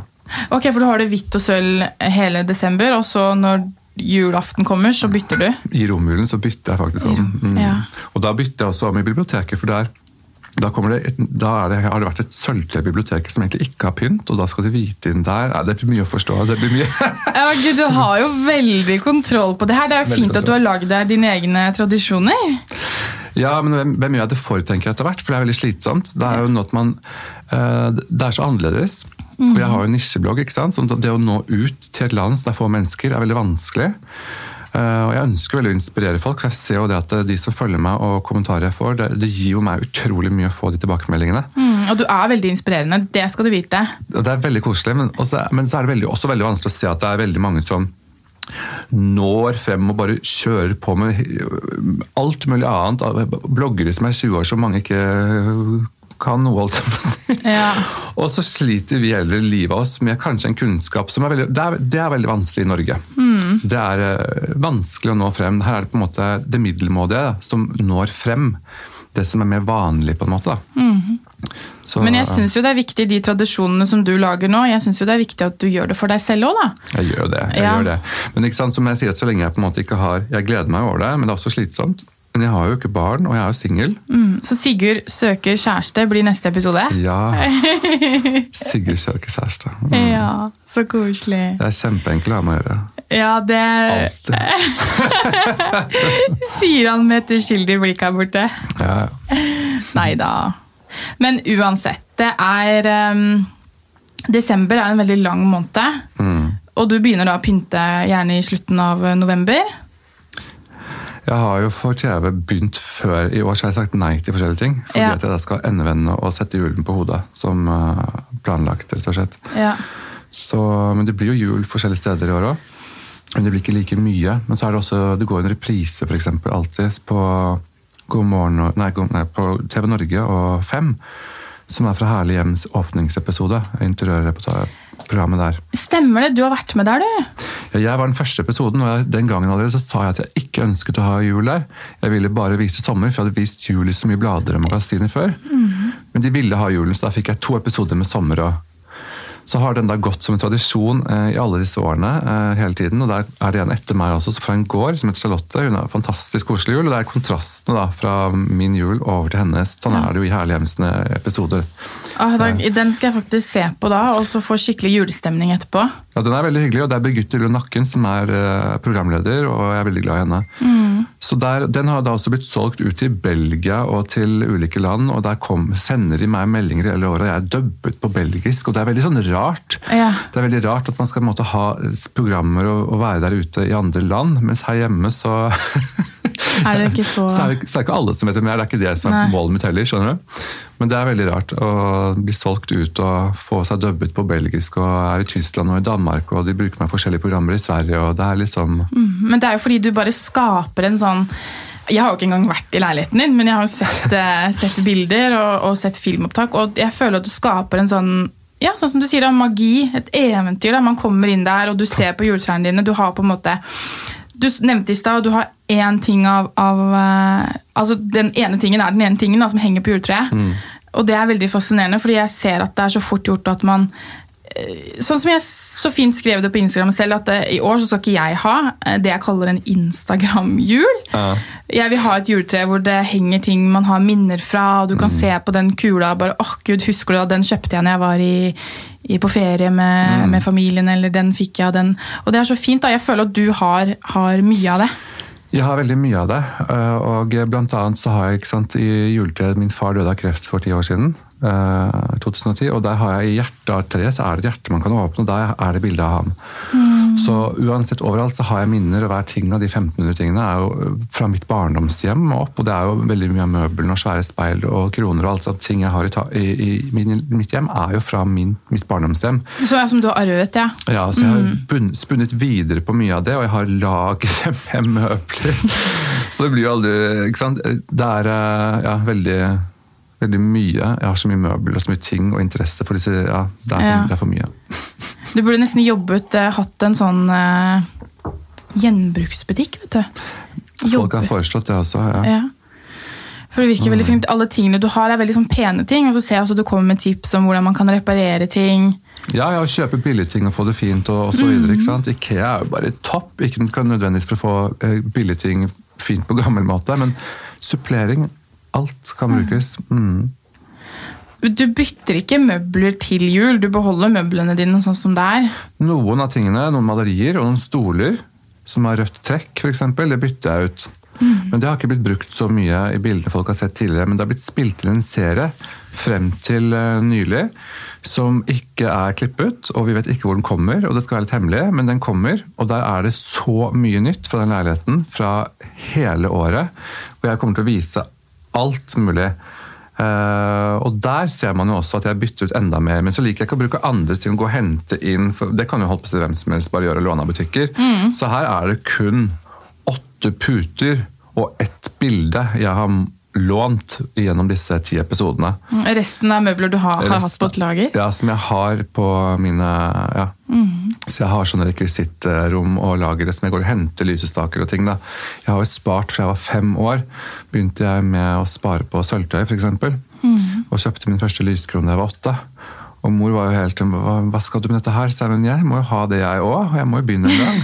Ok, For du har det hvitt og sølv hele desember, og så når julaften kommer, så bytter du? I romjulen så bytter jeg faktisk om. Mm. Ja. Og da bytter jeg også om i biblioteket, for der da, det et, da det, har det vært et sølvtre bibliotek biblioteket som egentlig ikke har pynt, og da skal de hvite inn der. Det blir mye å forstå. det blir mye... *laughs* Ja, Gud, Du har jo veldig kontroll på det her. Det er jo Veldig fint at du har lagd deg dine egne tradisjoner. Ja, men hvem, hvem gjør det for, tenker jeg etter hvert, for det er veldig slitsomt. Det er jo noe at man uh, Det er så annerledes. Og jeg har jo nisjeblogg, ikke sant? så det å nå ut til et land som det er få mennesker, er veldig vanskelig. Eh, og jeg ønsker veldig å inspirere folk, for jeg ser jo det at de som følger meg og kommentarer jeg får, det, det gir jo meg utrolig mye å få de tilbakemeldingene. Mm, og du er veldig inspirerende, det skal du vite. Det er veldig koselig, men, også, men så er det veldig, også veldig vanskelig å se at det er veldig mange som når frem og bare kjører på med alt mulig annet. Bloggere som er 20 år som mange ikke kan noe, holdt jeg på å si. Ja. *laughs* Og så sliter vi heller livet av oss med kanskje en kunnskap som er veldig Det er, det er veldig vanskelig i Norge. Det er eh, vanskelig å nå frem. Her er det på en måte det middelmådige som når frem. Det som er mer vanlig, på en måte. da. Så, Men jeg syns jo det er viktig, de tradisjonene som du lager nå, jeg synes jo det er viktig at du gjør det for deg selv òg, da. Jeg gjør det. jeg Ja. gjør det. Men ikke sant, som jeg sier, at så lenge jeg på en måte ikke har Jeg gleder meg over det, men det er også slitsomt. Men jeg har jo ikke barn, og jeg er jo singel. Mm. Så Sigurd søker kjæreste blir neste episode? Ja. *laughs* Sigurd søker kjæreste. Mm. Ja, så koselig. Det er kjempeenkelt å ha med å gjøre. Ja, det *laughs* sier han med et uskyldig blikk her borte. Ja, ja. Nei da. Men uansett, det er um, Desember er en veldig lang måned. Mm. Og du begynner da å pynte gjerne i slutten av november. Jeg har jo for TV begynt før i år, så har jeg sagt nei til forskjellige ting. Fordi Ja. at jeg da skal endevende og sette julen på hodet, som eh, planlagt, rett og slett. Ja. Så, men det blir jo jul forskjellige steder i år òg. Men det blir ikke like mye. Men så er det også, det går en reprise eksempel, alltid på, God morgen, nei, nei, på TV Norge og Fem. Som er fra Herlig hjems åpningsepisode. Interiørprogrammet der. Stemmer det, du har vært med der, du. Ja, jeg var den første episoden, og jeg, den gangen allerede så sa jeg at jeg ikke ønsket å ha jul der. Jeg ville bare vise sommer, for jeg hadde vist jul i så mye blader og magasiner før. Men de ville ha julen, så da fikk jeg to episoder med sommer. og så har den da gått som en tradisjon eh, i alle disse årene. eh, hele tiden, og Der er det en etter meg også, så fra en gård som heter Charlotte. Hun har fantastisk koselig jul, og det er kontrastene da, fra min jul over til hennes. Sånn er det jo i Herlig episoder. Ah, da, den skal jeg faktisk se på da, og så få skikkelig julestemning etterpå. Ja, Den er veldig hyggelig, og det er Birgitte Lund Nakken som er eh, programleder, og jeg er veldig glad i henne. Så der, Den har da også blitt solgt ut til Belgia og til ulike land, og der kom, sender de meg meldinger hele året, og jeg er dubbet på belgisk, og det er veldig sånn rart. Ja. Det er veldig rart at man skal måtte, ha programmer og, og være der ute i andre land, mens her hjemme så *laughs* Er det ikke så så er det, så er det ikke alle som vet hvem jeg er. Det er ikke det som er Nei. målet mitt heller. skjønner du? Men det er veldig rart å bli solgt ut og få seg dubbet på belgisk, og er i Tyskland og i Danmark, og de bruker meg i forskjellige programmer i Sverige, og det er liksom Men det er jo fordi du bare skaper en sånn Jeg har jo ikke engang vært i leiligheten din, men jeg har sett, *laughs* eh, sett bilder og, og sett filmopptak, og jeg føler at du skaper en sånn ja, sånn som du sier, da, magi, et eventyr. da, Man kommer inn der, og du ser på juletrærne dine. Du har på en måte Du nevnte i stad, du har én ting av, av eh, Altså, den ene tingen er den ene tingen da, som henger på juletreet. Og det er veldig fascinerende, fordi jeg ser at det er så fort gjort at man Sånn som jeg så fint skrev det på Instagram selv, at eh, i år så skal ikke jeg ha eh, det jeg kaller en Instagram-jul. Ja. Jeg vil ha et juletre hvor det henger ting man har minner fra, og du kan se på den kula og bare åh gud, husker du da, den kjøpte jeg når jeg var i, i, på ferie med, med familien, eller den fikk jeg av den. Og det er så fint, da. Jeg føler at du har, har mye av det. Jeg har veldig mye av det. eh, Og blant annet så har jeg sant, i juletreet Min far døde av kreft for ti år siden. Eh, 2010, og der har jeg i hjertet av treet så er det et hjerte man kan åpne, og der er det bilde av ham. Så uansett overalt så har jeg minner, og hver ting av de 1500 tingene er jo eh, fra mitt barndomshjem og opp, og det er jo veldig mye av møblene og svære speil og kroner og alt sånt ting jeg har i, i, i min, mitt hjem, er jo fra min, mitt barndomshjem. Så er som du har arvet, ja. Ja, så jeg har bunn- spunnet videre på mye av det, og jeg har lagre *laughs* med møbler. Så det blir jo aldri ikke sant? Det er eh, ja, veldig, veldig mye. Jeg har så mye møbler og så mye ting og interesse for disse Ja, det er for, Ja. Det er for mye. *laughs* Du burde nesten jobbet, eh, hatt en sånn eh, gjenbruksbutikk, vet du. Folk har foreslått det også. ja. Ja. For det virker veldig fint. Alle tingene du har, er veldig sånn pene ting. Og så ser jeg også du kommer med tips om hvordan man kan reparere ting. Ja, ja, kjøpe billigting og få det fint og, og så videre. ikke sant? Ikea er jo bare topp. Ikke nødvendigvis for å få billige ting fint på gammel måte, men supplering Alt kan brukes. Mm. Du bytter ikke møbler til jul, du beholder møblene dine sånn som det er. Noen av tingene, noen malerier og noen stoler som har rødt trekk, f.eks., det bytter jeg ut. Men det har ikke blitt brukt så mye i bildene folk har sett tidligere. Men det har blitt spilt inn en serie frem til uh, nylig som ikke er klippet, og vi vet ikke hvor den kommer. og Det skal være litt hemmelig, men den kommer. Og der er det så mye nytt fra den leiligheten fra hele året. Og jeg kommer til å vise alt mulig. Uh, og der ser man jo også at jeg bytter ut enda mer. Men så liker jeg ikke å bruke andres ting. Gå og hente inn, for Det kan jo holde på seg hvem som helst bare gjøre låne av butikker. Mm. Så her er det kun åtte puter og ett bilde jeg har lånt gjennom disse ti episodene. Mm, resten er møbler du har, har hatt på et lager? Ja, som jeg har på mine ja. Mm. Så jeg har sånne rekvisittrom og lagre som jeg går og henter lysestaker og ting. da. Jeg har jo spart fra jeg var fem år. Begynte jeg med å spare på sølvtøy, f.eks. Mm. Og kjøpte min første lyskrone da jeg var åtte. Og mor var jo helt hva, skal du med dette her? Så jeg, men jeg må jo ha det jeg òg, og jeg må jo begynne en gang.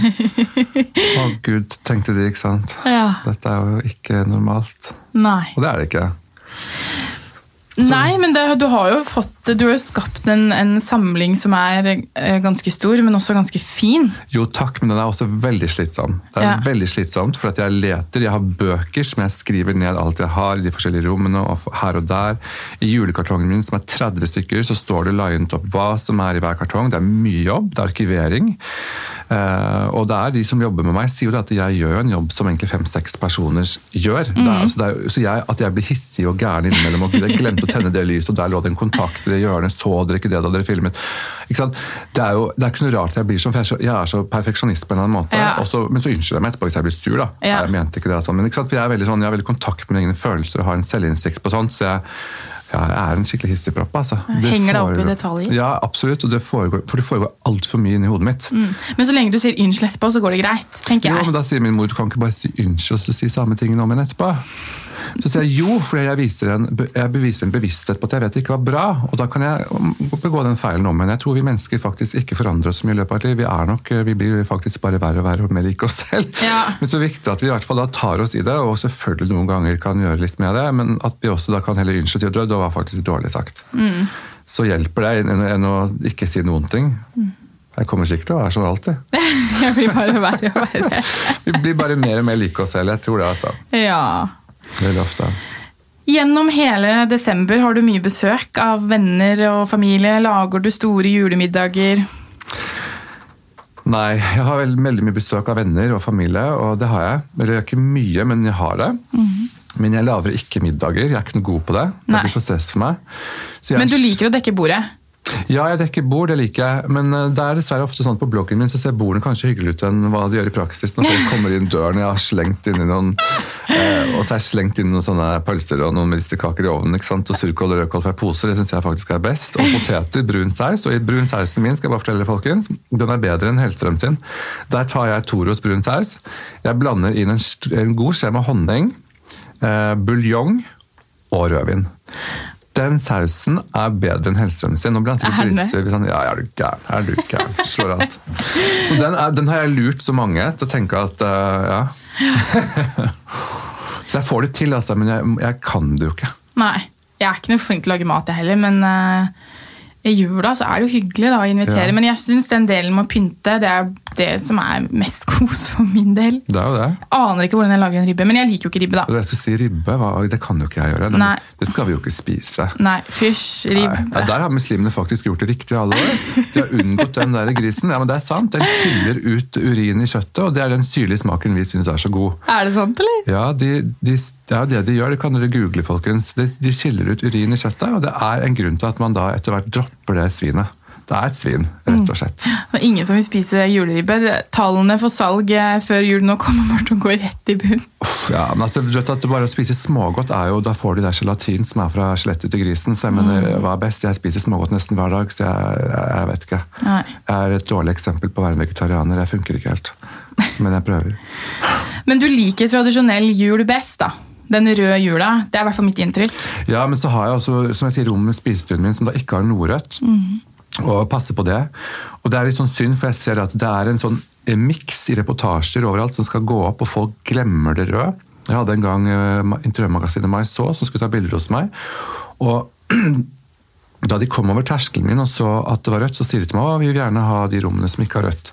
*laughs* Å gud, tenkte de, ikke sant. Ja. Dette er jo ikke normalt. Nei. Og det er det ikke. Så. Nei, men det, du har jo fått, du har skapt en, en, samling som er eh, ganske stor, men også ganske fin. Jo takk, men den er også veldig slitsom. Det er ja. veldig slitsomt, For at jeg leter, jeg har bøker som jeg skriver ned alt jeg har i de forskjellige rommene. og her og der. I julekartongen min, som er 30 stykker, så står det linet opp hva som er i hver kartong. Det er mye jobb, det er arkivering. Uh, og det er de som jobber med meg, sier jo at jeg gjør en jobb som egentlig fem-seks personer gjør. Mm. Er, altså er, så jeg, At jeg blir hissig og gæren innimellom og jeg glemte å tenne det lyset, og der lå det en kontakt i det hjørnet, så dere ikke det da dere filmet? Det er jo det er ikke noe rart jeg blir sånn, for jeg er så, jeg er så perfeksjonist på en eller annen måte. Ja. Også, men så unnskylder jeg meg etterpå hvis jeg blir sur. da. Ja. Jeg mente ikke det sånn, men ikke sant? For jeg er veldig sånn, jeg har veldig kontakt med mine egne følelser og har en selvinnsikt på sånt. så jeg ja, jeg er en skikkelig hissigpropp. Altså. Det Henger deg opp i detaljer? Ja, absolutt. Det foregår, for det foregår altfor mye inni hodet mitt. Mm. Men så lenge du sier unnskyld etterpå, så går det greit? tenker jeg. Jo, men Da sier min mor du kan ikke bare si unnskyld og si samme tingen om igjen etterpå. Så sier jeg jo, fordi jeg, en, jeg beviser en bevissthet på at jeg vet det ikke var bra. Og da kan jeg begå den feilen om igjen. Jeg tror vi mennesker faktisk ikke forandrer oss så mye i løpet av livet. Vi er nok, vi blir faktisk bare verre og verre og mer like oss selv. Ja. Men så viktig at vi i hvert fall da tar oss i det, og selvfølgelig noen ganger kan gjøre litt med det, men at vi også da kan heller unnskylde og det var faktisk dårlig sagt. Mm. Så hjelper det enn, enn å ikke si noen ting. Mm. Jeg kommer sikkert til å være sånn alltid. *laughs* jeg blir bare verre og verre. vi blir bare mer og mer like oss selv. Jeg tror det, altså. Ja. Veldig ofte. Gjennom hele desember har du mye besøk av venner og familie. Lager du store julemiddager? Nei, jeg har veldig, veldig mye besøk av venner og familie, og det har jeg. Eller ikke mye, men jeg har det. Mm -hmm. Men jeg lager ikke middager. Jeg er ikke noe god på det. Det blir for stress for meg. Men du liker å dekke bordet? Ja, jeg dekker bord, det liker jeg. Men eh, det er dessverre ofte sånn på bloggen min så ser bordene kanskje hyggeligere ut enn hva de gjør i praksis. Når folk kommer inn døren, jeg har slengt inn i noen eh, og så har jeg slengt inn noen sånne pølser og noen medisterkaker i ovnen. ikke sant? Og surkål og rødkål fra poser, det syns jeg faktisk er best. Og poteter, brun saus. Og i brun sausen min skal jeg bare fortelle folkens, den er bedre enn Hellstrøm sin. Der tar jeg Toros brun saus. Jeg blander inn en, en god skje med honning, buljong og rødvin. Den sausen er bedre enn Hellstrøm sin. Nå blir han sikkert dritsur. Sånn, ja, er du gæren? Er du gæren? Slår alt. Så den, er, den, har jeg lurt så mange til å tenke at uh, ja. *laughs* så jeg får det til, altså, men jeg, jeg, kan det jo ikke. Nei. Jeg er ikke noe flink til å lage mat, jeg heller, men uh, i jula så er det jo hyggelig da, å invitere. Ja. Men jeg syns den delen med å pynte det er det som er mest *laughs* kos for min del. Det er jo det. Aner ikke hvordan jeg lager en ribbe, men jeg liker jo ikke ribbe. da. Det, si ribbe, det kan jo ikke jeg gjøre. Det, det skal vi jo ikke spise. Nei, fysj, ribbe. Ja, der har muslimene faktisk gjort det riktig alle år. De har unngått den der grisen. Ja, men det er sant. Den skiller ut urin i kjøttet, og det er den syrlige smaken vi syns er så god. Er det sant, eller? Ja, de, de, det er jo det de gjør. Det kan dere google, folkens. De, de skiller ut urin i kjøttet, og det er en grunn til at man da etter hvert dropper det svinet. Det er et svin, rett og slett. Mm. ingen som vil spise juleribbe. Tallene for salg eh, før jul nå kommer bare til å gå rett i bunn. Ja, men altså, du vet at Bare å spise smågodt er jo, da får du det gelatin som er fra skjelettet til grisen. Så jeg mener, mm. hva er best? Jeg spiser smågodt nesten hver dag, så jeg, jeg, vet ikke. Nei. Jeg er et dårlig eksempel på å være vegetarianer. Jeg funker ikke helt. Men jeg prøver. *laughs* men du liker tradisjonell jul best, da? Den røde jula. Det er i hvert fall mitt inntrykk. Ja, men så har jeg også som jeg sier, rom med spisestuen min som da ikke har noe rødt. Mm. Og passe på det. Og det er litt sånn synd, for jeg ser at det er en sånn miks i reportasjer overalt som skal gå opp, og folk glemmer det røde. Jeg hadde en gang uh, Mai så, som skulle ta bilder hos meg. Og *clears throat* da de kom over terskelen min og så at det var rødt, så sier de til meg at vi vil gjerne ha de rommene som ikke har rødt.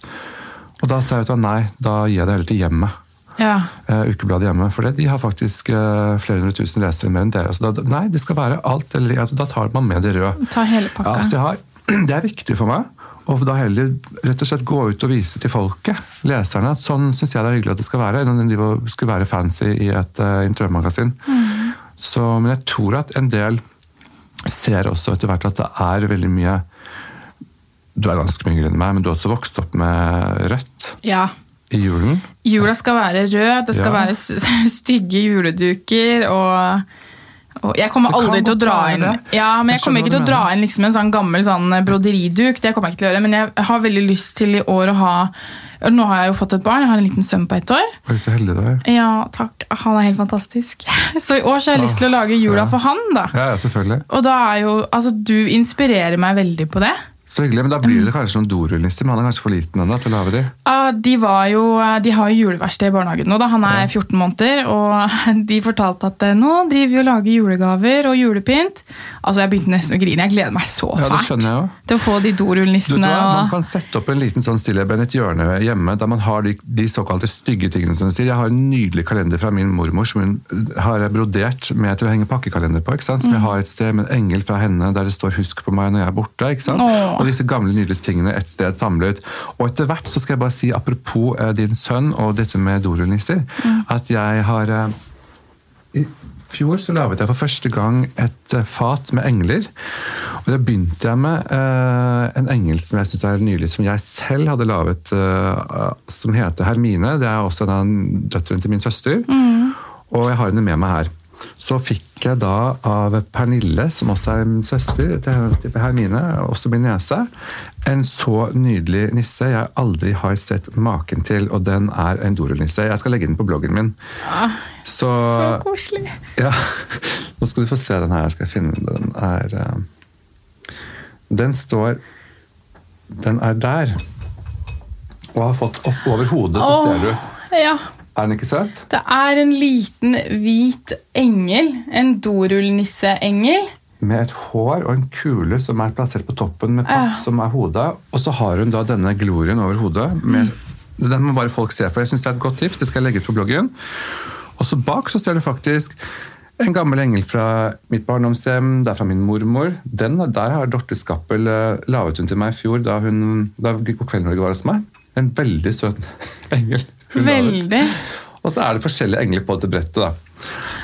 Og da sa jeg at nei, da gir jeg det heller til hjemmet. Ja. Uh, ukebladet hjemme. For det, de har faktisk uh, flere hundre tusen lesere mer enn dere. Så da, nei, det skal være alt. Eller, altså, da tar man med det røde. Ta hele pakka. Ja, så jeg har, *clears throat* det er viktig for meg. Og da heller rett og slett gå ut og vise til folket, leserne, at sånn syns jeg det er hyggelig at det skal være, enn om de skulle være fancy i et uh, interiørmagasin. Så, men jeg tror at en del ser også etter hvert at det er veldig mye Du er ganske mye yngre enn meg, men du har også vokst opp med rødt Ja. i julen. Jula skal være rød, det skal Ja. være *laughs* stygge juleduker og Jeg kommer aldri til å dra inn. Ja, men Jeg kommer ikke til å dra inn liksom en sånn gammel sånn broderiduk. Det kommer jeg ikke til å gjøre, men jeg har veldig lyst til i år å ha Nå har jeg jo fått et barn, jeg har en liten sønn på ett år. Oi, så heldig du er. Ja, takk. Han er helt fantastisk. *laughs* Så i år så har jeg lyst til å lage jula Ja. for han, da. Ja, ja, selvfølgelig. Og da er jo Altså, du inspirerer meg veldig på det. Så hyggelig, Men da blir det kanskje noen dorullnisser, men han er kanskje for liten ennå til å lage de? Ja, de, var jo, de har jo juleverksted i barnehagen nå. da. Han er 14 måneder, og *laughs* de fortalte at eh, nå driver vi og lager julegaver og julepynt. Altså, Jeg begynte nesten å grine. Jeg gleder meg så Ja, det fælt skjønner jeg også. til å få de dorullnissene. hva? Man kan sette opp en liten sånn stilleben, et hjørne hjemme der man har de, de såkalte stygge tingene. som du sier. Jeg har en nydelig kalender fra min mormor som hun har brodert med til å henge pakkekalender på. ikke sant? Som jeg har et sted med en engel fra henne der det står 'husk på meg når jeg er borte'. ikke sant? Åh. Og disse gamle, nydelige tingene et sted samlet. Og etter hvert så skal jeg bare si, apropos eh, din sønn og dette med dorullnisser, at jeg har eh, i fjor så laget jeg for første gang et eh, fat med engler. Og da begynte jeg med eh, en engel som jeg synes er nydelig, som jeg selv hadde laget, eh, som heter Hermine. Det er også en av døtrene til min søster. Og jeg har henne med meg her. Så fikk jeg da av Pernille, som også er min søster til Hermine, også min niese, en så nydelig nisse jeg aldri har sett maken til, og den er en dorullnisse. Jeg skal legge den på bloggen min. Så, Så koselig. ja, *laughs* nå skal du få se den her. Jeg skal finne den. Den er eh, Den står Den er der. Og har fått opp over hodet, så oh, ser du. Ja. Er den ikke søt? Det er en liten hvit engel. En dorullnisseengel. Med et hår og en kule som er plassert på toppen med papp, som er hodet. Og så har hun da denne glorien over hodet. Med, den må bare folk se, for jeg synes det er et godt tips. Det skal jeg legge ut på bloggen. Og så bak så ser du faktisk en gammel engel fra mitt barndomshjem. Det er fra min mormor. Den der har Dorte Skappel eh, laget hun til meg i fjor da hun da God kveld Norge var hos meg. En veldig søt *laughs* engel. Veldig. Og så er det forskjellige engler på dette brettet. da.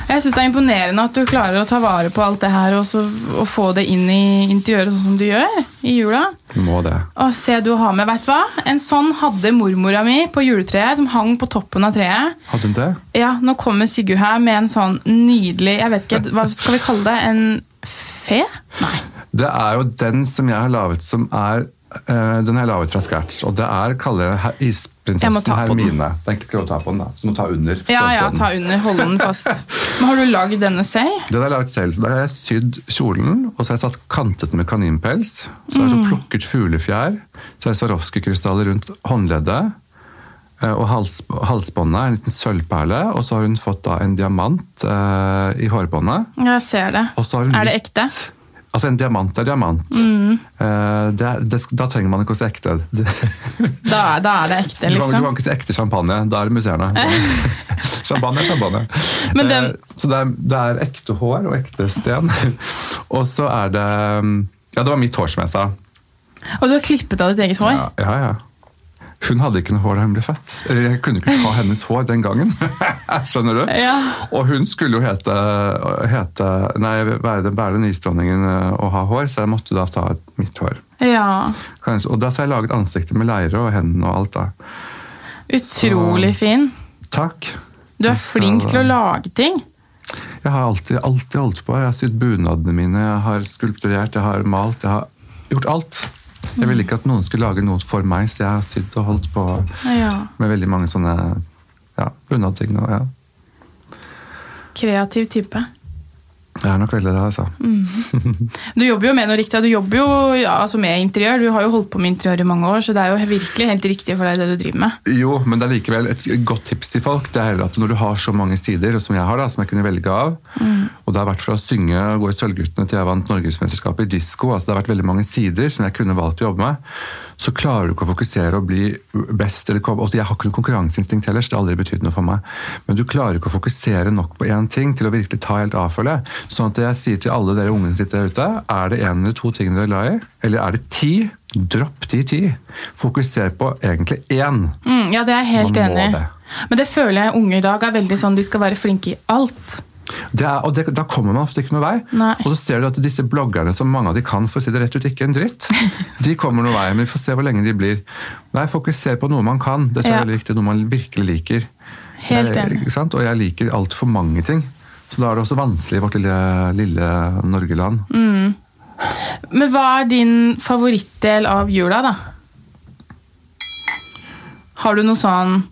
Jeg syns det er imponerende at du klarer å ta vare på alt det her og, så, og få det inn i interiøret sånn som du gjør i jula. Må det. Å, se du har med, vet du hva? En sånn hadde mormora mi på juletreet, som hang på toppen av treet. Hadde hun det? Ja, Nå kommer Sigurd her med en sånn nydelig Jeg vet ikke, Hva skal vi kalle det? En fe? Nei. Det er jo den som jeg har laget som er Den har jeg laget fra scratch, og det er må isprinsessen Hermine. den. Det er egentlig ikke lov å ta på den, da. Så du må ta under. Ja, ja, ta under. Holde den fast. *laughs* Men Har du lagd denne selv? Den har jeg laget selv, så Da har jeg sydd kjolen, og så har jeg satt kantet med kaninpels. Så har jeg Mm. så plukket fuglefjær. Så har jeg Swarovski-krystaller rundt håndleddet. eh, Og hals, halsbåndet, en liten sølvperle. Og så har hun fått da en diamant eh, i hårbåndet. Jeg ser det. Er det litt- ekte? Mm. Altså En diamant er diamant. Eh, det, det, da trenger man ikke å se ekte. *laughs* Da, da er det ekte, kan, du kan liksom. ikke se ekte champagne. Da er det museerne. *laughs* champagne er champagne. Men den- Eh, så det er, det er ekte hår og ekte sten. *laughs* og så er det Ja, det var mitt hår, som jeg sa. Og du har klippet av ditt eget hår? Ja, ja, ja. Hun hadde ikke noe hår da hun ble født. Eller jeg kunne ikke ta hennes hår den gangen. *laughs* Skjønner du? Ja. Og hun skulle jo hete, hete Nei, være, være den isdronningen eh, og ha hår, så jeg måtte da ta mitt hår. Ja. Kanskje, og da så har jeg laget ansiktet med leire og hendene og alt. da. Utrolig fin. Takk. Du er skal- flink til å lage ting. Jeg har alltid, alltid holdt på. Jeg har sydd bunadene mine, jeg har skulpturert, jeg har malt. Jeg har gjort alt. Jeg ville ikke at noen skulle lage noe for meg, så jeg har sydd og holdt på Ja. med veldig mange sånne ja, bunadting. og Ja. Kreativ type. Det er nok veldig det, altså. Du jobber jo med noe riktig. Du jobber jo ja, altså med interiør. Du har jo holdt på med interiør i mange år, så det er jo virkelig helt riktig for deg det du driver med. Jo, men det er likevel et godt tips til folk. Det er heller at Når du har så mange sider, som jeg har, da, som jeg kunne velge av Og det har vært fra å synge, og gå i Sølvguttene til jeg vant Norgesmesterskapet i disko. Altså det har vært veldig mange sider som jeg kunne valgt å jobbe med. Så klarer du ikke å fokusere og bli best. Eller, altså, jeg har ikke noe konkurranseinstinkt heller, så det har aldri betydd noe for meg. Men du klarer ikke å fokusere nok på én ting til å virkelig ta helt av for det. Sånn at jeg sier til alle dere ungene sitter der ute, er det én eller to ting dere er glad i, eller er det ti? Dropp de ti. Fokuser på egentlig én. Mm, ja, det er jeg helt enig i. Men det føler jeg unge i dag er veldig sånn de skal være flinke i alt. Det er, og det, da kommer man ofte ikke noe vei. Nei. Og så ser du at disse bloggerne, som mange av de kan, for å si det rett ut, ikke en dritt, *laughs* de kommer noe vei. Men vi får se hvor lenge de blir. Nei, fokuser på noe man kan. Det er Ja. veldig viktig. Noe man virkelig liker. Helt Eh, enig. Og jeg liker altfor mange ting. Så da er det også vanskelig i vårt lille, lille Norgeland. Mm. Men hva er din favorittdel av jula, da? Har du noe sånn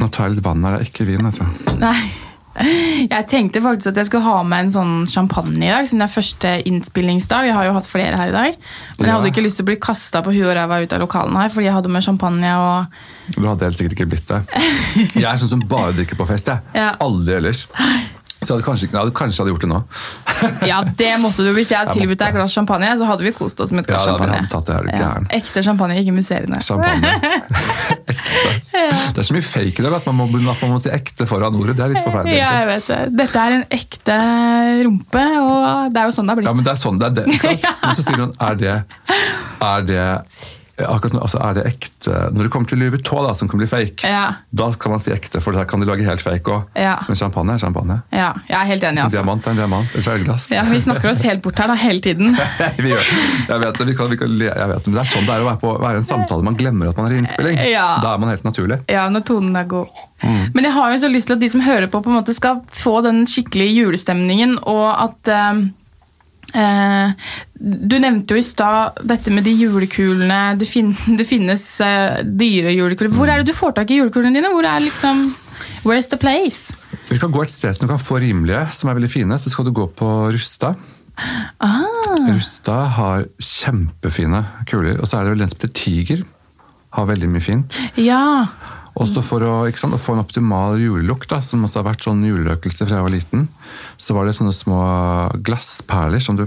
Nå tar jeg litt vann her, det er ikke vin. Altså. Nei. Jeg tenkte faktisk at jeg skulle ha med en sånn champagne i dag, siden det er første innspillingsdag. Jeg har jo hatt flere her i dag. Men jeg hadde ikke lyst til å bli kasta på huet og ræva ut av lokalene her, fordi jeg hadde med champagne og Du hadde helt sikkert ikke blitt det. Jeg er sånn som bare drikker på fest. jeg. Ja. Aldri ellers. Så hadde kanskje, jeg kanskje hadde gjort det nå. *laughs* Ja, det måtte du. Hvis jeg hadde tilbudt deg et glass champagne, så hadde vi kost oss med et glass Ja, champagne. tatt det, her, gæren. Ekte champagne, ikke musserende. Champagne. *laughs* ekte. Det er så mye fake i dag at man må, at man må si ekte foran ordet. Det er litt forferdelig. Ja, jeg vet det. Dette er en ekte rumpe, og det er jo sånn det har blitt. Ja, men det er sånn det er. Det, ikke *laughs* sant? Men så sier noen, er det, er det akkurat nå, altså er det ekte Når det kommer til Louis Vuitton, da, som kan bli fake, Ja. da kan man si ekte, for der kan de lage helt fake òg. Ja. Men champagne er champagne. Ja, jeg er helt enig, En altså. diamant er en diamant. Ellers er glass. Ja, vi snakker oss helt bort her da, hele tiden. *laughs* vi gjør, jeg vet det, vi kan, vi kan jeg vet det, men det er sånn det er å være på være en samtale. Man glemmer at man er i innspilling. Ja. Da er man helt naturlig. Ja, når tonen er god. Mm. Men jeg har jo så lyst til at de som hører på, på en måte skal få den skikkelige julestemningen, og at eh, eh, Du nevnte jo i stad dette med de julekulene. Det, fin *laughs* det finnes eh, dyre julekuler. Hvor er det du får tak i julekulene dine? Hvor er liksom Where's the place? Vi kan gå et sted som du kan få rimelige, som er veldig fine. Så skal du gå på Rusta. Ah, Rusta har kjempefine kuler. Og så er det vel den som heter Tiger. Har veldig mye fint. ja. Også for å, sant, å få en optimal julelukt, da, som også har vært sånn julerøkelse fra jeg var liten, så var det sånne små glassperler som du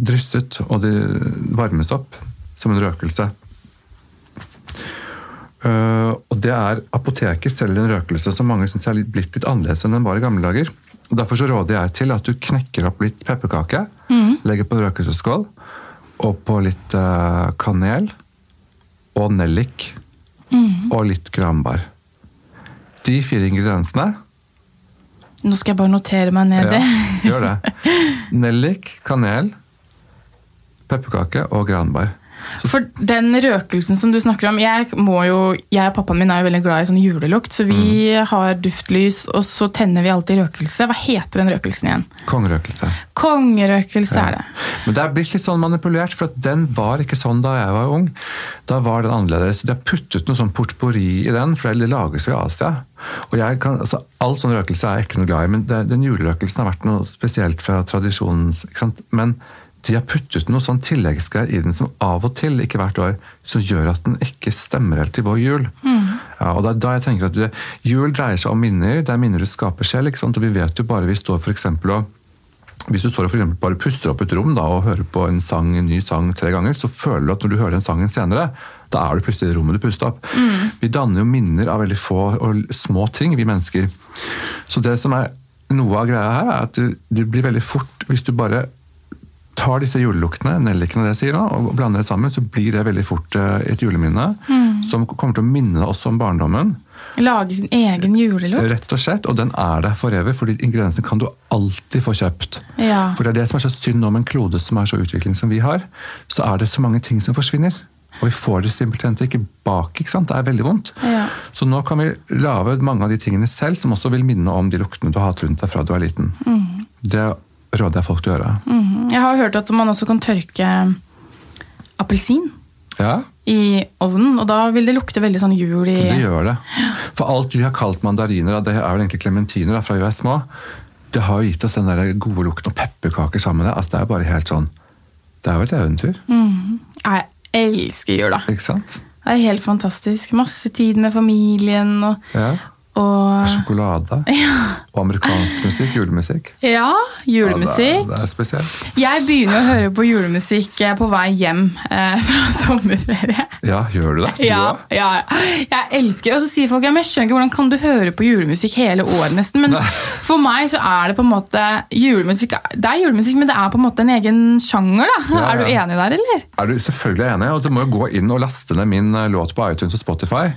drysset, og de varmes opp som en røkelse. Uh, og det er Apoteket selger en røkelse som mange syns er litt, blitt litt annerledes enn den var i gamle dager. Og Derfor så råder jeg til at du knekker opp litt pepperkake, legger på en røkelsesskål, og på litt uh, kanel og nellik og litt granbar. De fire ingrediensene Nå skal jeg bare notere meg ned det. ja, *laughs* Gjør det. Nellik, kanel, pepperkake og granbar. For den røkelsen som du snakker om Jeg må jo, jeg og pappaen min er jo veldig glad i sånn julelukt, så vi Mm. har duftlys, og så tenner vi alltid røkelse. Hva heter den røkelsen igjen? Kongerøkelse. Kongerøkelse er det. Men det er blitt litt sånn manipulert, for den var ikke sånn da jeg var ung. Da var den annerledes. De har puttet noe sånn portbori i den, for det lages jo i Asia. Og jeg kan, altså, All sånn røkelse er jeg ikke noe glad i, men det, den julerøkelsen har vært noe spesielt fra tradisjonen. ikke sant? Men de har puttet noe sånn tilleggsgreier i den som av og til, ikke hvert år, som gjør at den ikke stemmer helt til vår jul. Ja, og det er da jeg tenker at det, Jul dreier seg om minner. Det er minner du skaper selv. ikke sant? Og vi vet jo bare vi står for eksempel og hvis du står og for bare puster opp et rom da, og hører på en sang, en ny sang tre ganger, så føler du at når du hører den sangen senere, da er du plutselig i rommet du puster opp. Vi danner jo minner av veldig få og små ting, vi mennesker. Så det som er noe av greia her, er at du, det blir veldig fort Hvis du bare tar disse juleluktene, nellikene det jeg sier og blander det sammen, så blir det veldig fort eh, et juleminne som kommer til å minne oss om barndommen. Lage sin egen julelukt. Rett og slett, og den er der for evig, fordi ingrediensene kan du alltid få kjøpt. Ja. For det er det som er så synd om en klode som er så utvikling som vi har, så er det så mange ting som forsvinner. Og vi får det simpelthen ikke bak, ikke sant? Det er veldig vondt. Ja. Så nå kan vi lage mange av de tingene selv, som også vil minne om de luktene du har hatt rundt deg fra du er liten. Det råder jeg folk til å gjøre. Mm. Jeg har hørt at man også kan tørke appelsin Ja, i ovnen, og da vil det lukte veldig sånn jul i det gjør det. For alt vi har kalt mandariner, det er vel egentlig klementiner fra vi er små, det har jo gitt oss den der gode lukten og pepperkaker sammen med det. Altså, det er bare helt sånn Det er jo et eventyr, Jeg elsker jula. ikke sant? Det er helt fantastisk. Masse tid med familien. og Ja. Og Sjokolade. *laughs* Og amerikansk musikk. Julemusikk. ja, Ja, det, julemusikk. er, det er spesielt. Jeg begynner å høre på julemusikk eh, på vei hjem eh, *laughs* fra sommerferie. Ja, gjør du det? Du Ja, ja, jeg elsker Og så sier folk ja, men jeg skjønner ikke hvordan kan du høre på julemusikk hele året nesten. Men Nei. for meg så er det på en måte julemusikk Det er julemusikk, men det er på en måte en egen sjanger. da. Ja, Er du enig der, eller? Er du selvfølgelig enig? Og så må jeg gå inn og laste ned min eh, låt på iTunes og Spotify.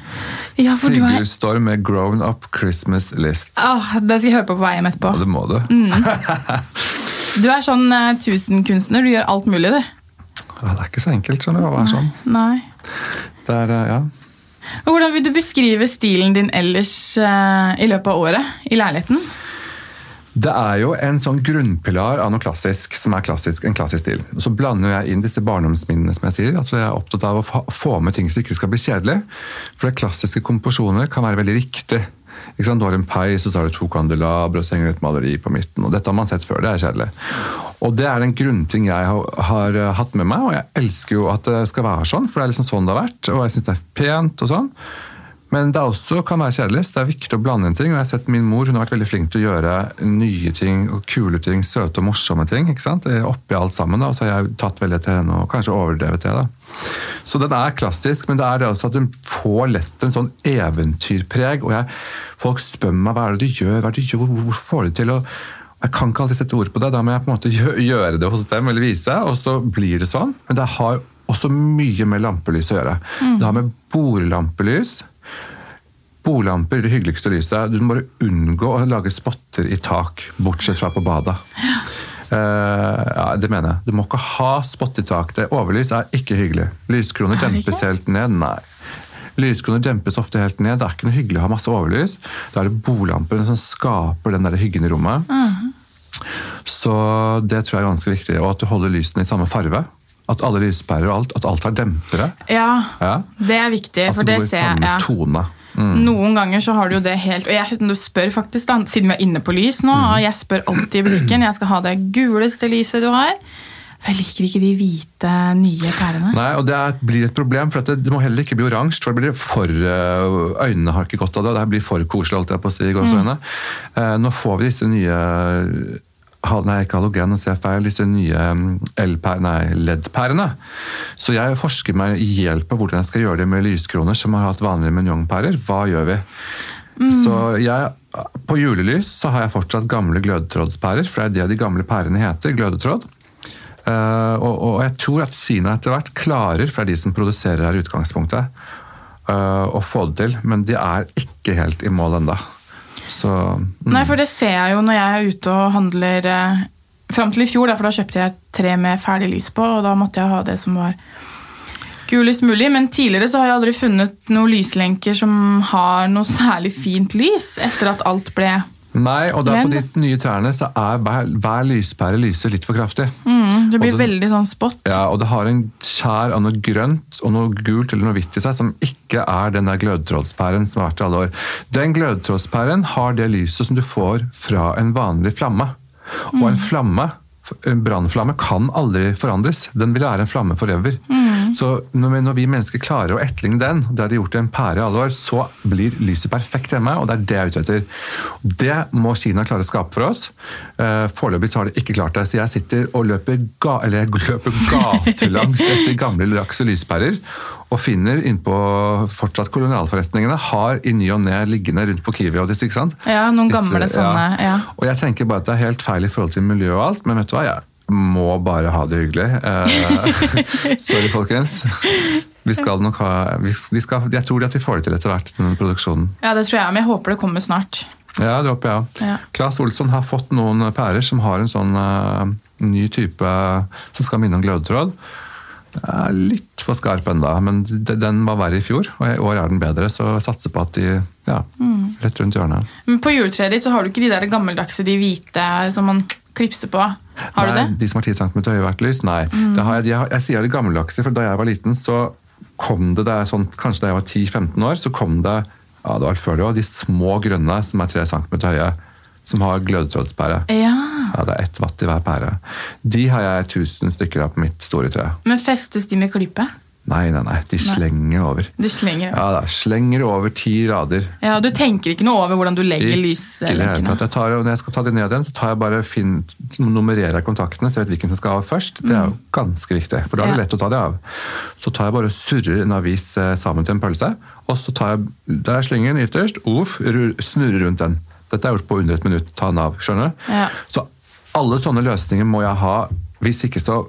Ja, Sigurd Storm med Grown Up Christmas List. Åh, det skal jeg høre på på vei hjem etterpå. Ja, det må du. Mm. *laughs* Du er sånn uh, tusenkunstner. Du gjør alt mulig, du. Ja, Det er ikke så enkelt skjønner du, å være sånn. Nei. Det er, eh, ja. Hvordan vil du beskrive stilen din ellers eh, i løpet av året i leiligheten? Det er jo en sånn grunnpilar av noe klassisk, som er klassisk, en klassisk stil. Så blander jeg inn disse barndomsminnene, som jeg sier. Altså jeg er opptatt av å få med ting som ikke skal bli kjedelig. For det klassiske komposisjoner kan være veldig riktig. Ikke sant? Du har en peis, så har du to kandelabre og så henger det et maleri på midten. og Dette har man sett før, det er kjedelig. Og det er en grunnting jeg har, har eh, hatt med meg, og jeg elsker jo at det skal være sånn, for det er liksom sånn det har vært, og jeg syns det er pent og sånn. Men det også kan være kjedelig. så Det er viktig å blande inn ting. og jeg har sett Min mor hun har vært veldig flink til å gjøre nye ting og kule ting, søte og morsomme ting. ikke sant? Eh, Oppi alt sammen. da, og Så har jeg tatt veldig til henne og kanskje overdrevet det. da. Så den er klassisk, men det er det også at den får lett en sånn eventyrpreg. og jeg, Folk spør meg hva er det du gjør, hva er det du gjør, hvor, får du til? og jeg kan ikke alltid sette ord på det, da må jeg på en måte gjøre det hos dem, eller vise, og så blir det sånn. Men det har også mye med lampelys å gjøre. Det har med bordlampelys Bordlamper er det hyggeligste lyset. Du må bare unngå å lage spotter i tak, bortsett fra på badet. Eh, ja, det mener jeg. Du må ikke ha spott i tak. Det Overlys er ikke hyggelig. Lyskroner Er dempes helt ned. Nei. Lyskroner dempes ofte helt ned. Det er ikke noe hyggelig å ha masse overlys. Da er det bordlampene som skaper den der hyggen i rommet. Så det tror jeg er ganske viktig. Og at du holder lysene i samme farve. At alle lyspærer og alt, at alt har dempere. Ja, Ja. det er viktig, At det går i ser jeg. samme Ja. tone. Mm. Noen ganger så har du jo det helt Og jeg, du spør faktisk da, Siden vi er inne på lys nå, Mm. og jeg spør alltid i butikken Jeg skal ha det guleste lyset du har. For jeg liker ikke de hvite, nye pærene. Nei, og det er, blir et problem, for det, det må heller ikke bli oransje. for det blir for, øh, Øynene har ikke godt av det. Det blir for koselig, alt jeg på å si. mm. Eh, nå får vi disse nye Nei, ikke halogen, nå sier jeg feil. Disse nye mm, nei, LED-pærene. Så jeg forsker meg i hjelp på hvordan jeg skal gjøre det med lyskroner som har hatt vanlige Mignon-pærer. Hva gjør vi? Så jeg, På julelys så har jeg fortsatt gamle glødetrådspærer, for det er det de gamle pærene heter. glødetråd. Uh, og, og jeg tror at Kina etter hvert klarer, for det er de som produserer her i utgangspunktet, uh, å få det til. Men de er ikke helt i mål ennå. Så mm. Nei, for det ser jeg jo når jeg er ute og handler eh, Fram til i fjor, da, for da kjøpte jeg et tre med ferdig lys på, og da måtte jeg ha det som var gulest mulig. Men tidligere så har jeg aldri funnet noen lyslenker som har noe særlig fint lys, etter at alt ble Nei, og på Men- de nye trærne så er hver, hver lyspære lyser litt for kraftig. mm, Det blir det- veldig sånn spot. Ja, Og det har en skjær av noe grønt og noe gult eller noe hvitt i seg, som ikke er den der glødetrådspæren som har vært i alle år. Den glødetrådspæren har det lyset som du får fra en vanlig flamme. Og en flamme, brannflamme, kan aldri forandres. Den vil være en flamme forever. Så når vi, når vi mennesker klarer å etterligne den, det har de gjort i en pære i alle år, så blir lyset perfekt hjemme, og det er det jeg er ute etter. Det må Kina klare å skape for oss. Eh, Foreløpig har de ikke klart det, så jeg sitter og løper, ga, løper gatelangs *laughs* etter gamle laks- og lyspærer, og finner innpå fortsatt kolonialforretningene, har i ny og ne liggende rundt på Kiwi og disse, ikke sant? Ja, noen Disse- gamle sånne, ja. Og jeg tenker bare at det er helt feil i forhold til miljø og alt, men vet du hva, jeg må bare ha det hyggelig. Eh, *laughs* sorry, folkens. Vi skal nok ha vi, skal, Jeg tror at vi får det til etter hvert, den produksjonen. Ja, det tror jeg, men jeg håper det kommer snart. Ja, det håper jeg òg. Ja. Claes Olsson har fått noen pærer som har en sånn uh, ny type som skal minne om glødetråd. Er litt for skarp ennå, men den var verre i fjor, og i år er den bedre. Så jeg satser på at de ja, Mm. rett rundt hjørnet. Men på juletreet ditt så har du ikke de der gammeldagse, de hvite som man klipser på. Har Nei, du det? Mm. De som har 10 cm høye hvert lys? Nei. Det har jeg, jeg, jeg sier det gammeldagse, for da jeg var liten, så kom det, det sånn, kanskje da jeg var 10-15 år, så kom det ja, det var før det også, de små grønne som er 3 cm høye, som har glødetrådspære. Ja. Ja, det er ett watt i hver pære. De har jeg 1000 stykker av på mitt store tre. Men festes de med klype? Nei, nei, nei. De slenger over. Du slenger Ja, da, slenger over ti rader. Ja, Du tenker ikke noe over hvordan du legger lyslenkene? Jeg tar, når jeg skal ta de ned igjen, så tar jeg bare fin, nummererer jeg kontaktene, så jeg vet hvilken som skal av først. Det er jo ganske viktig, for da er det lett å ta de av. Så tar jeg bare og surrer en avis eh, sammen til en pølse, og så tar jeg, der er slingen ytterst, uff, snurrer rundt den. Dette er gjort på under et minutt, ta den av, skjønner du? Ja. Så alle sånne løsninger må jeg ha, hvis ikke så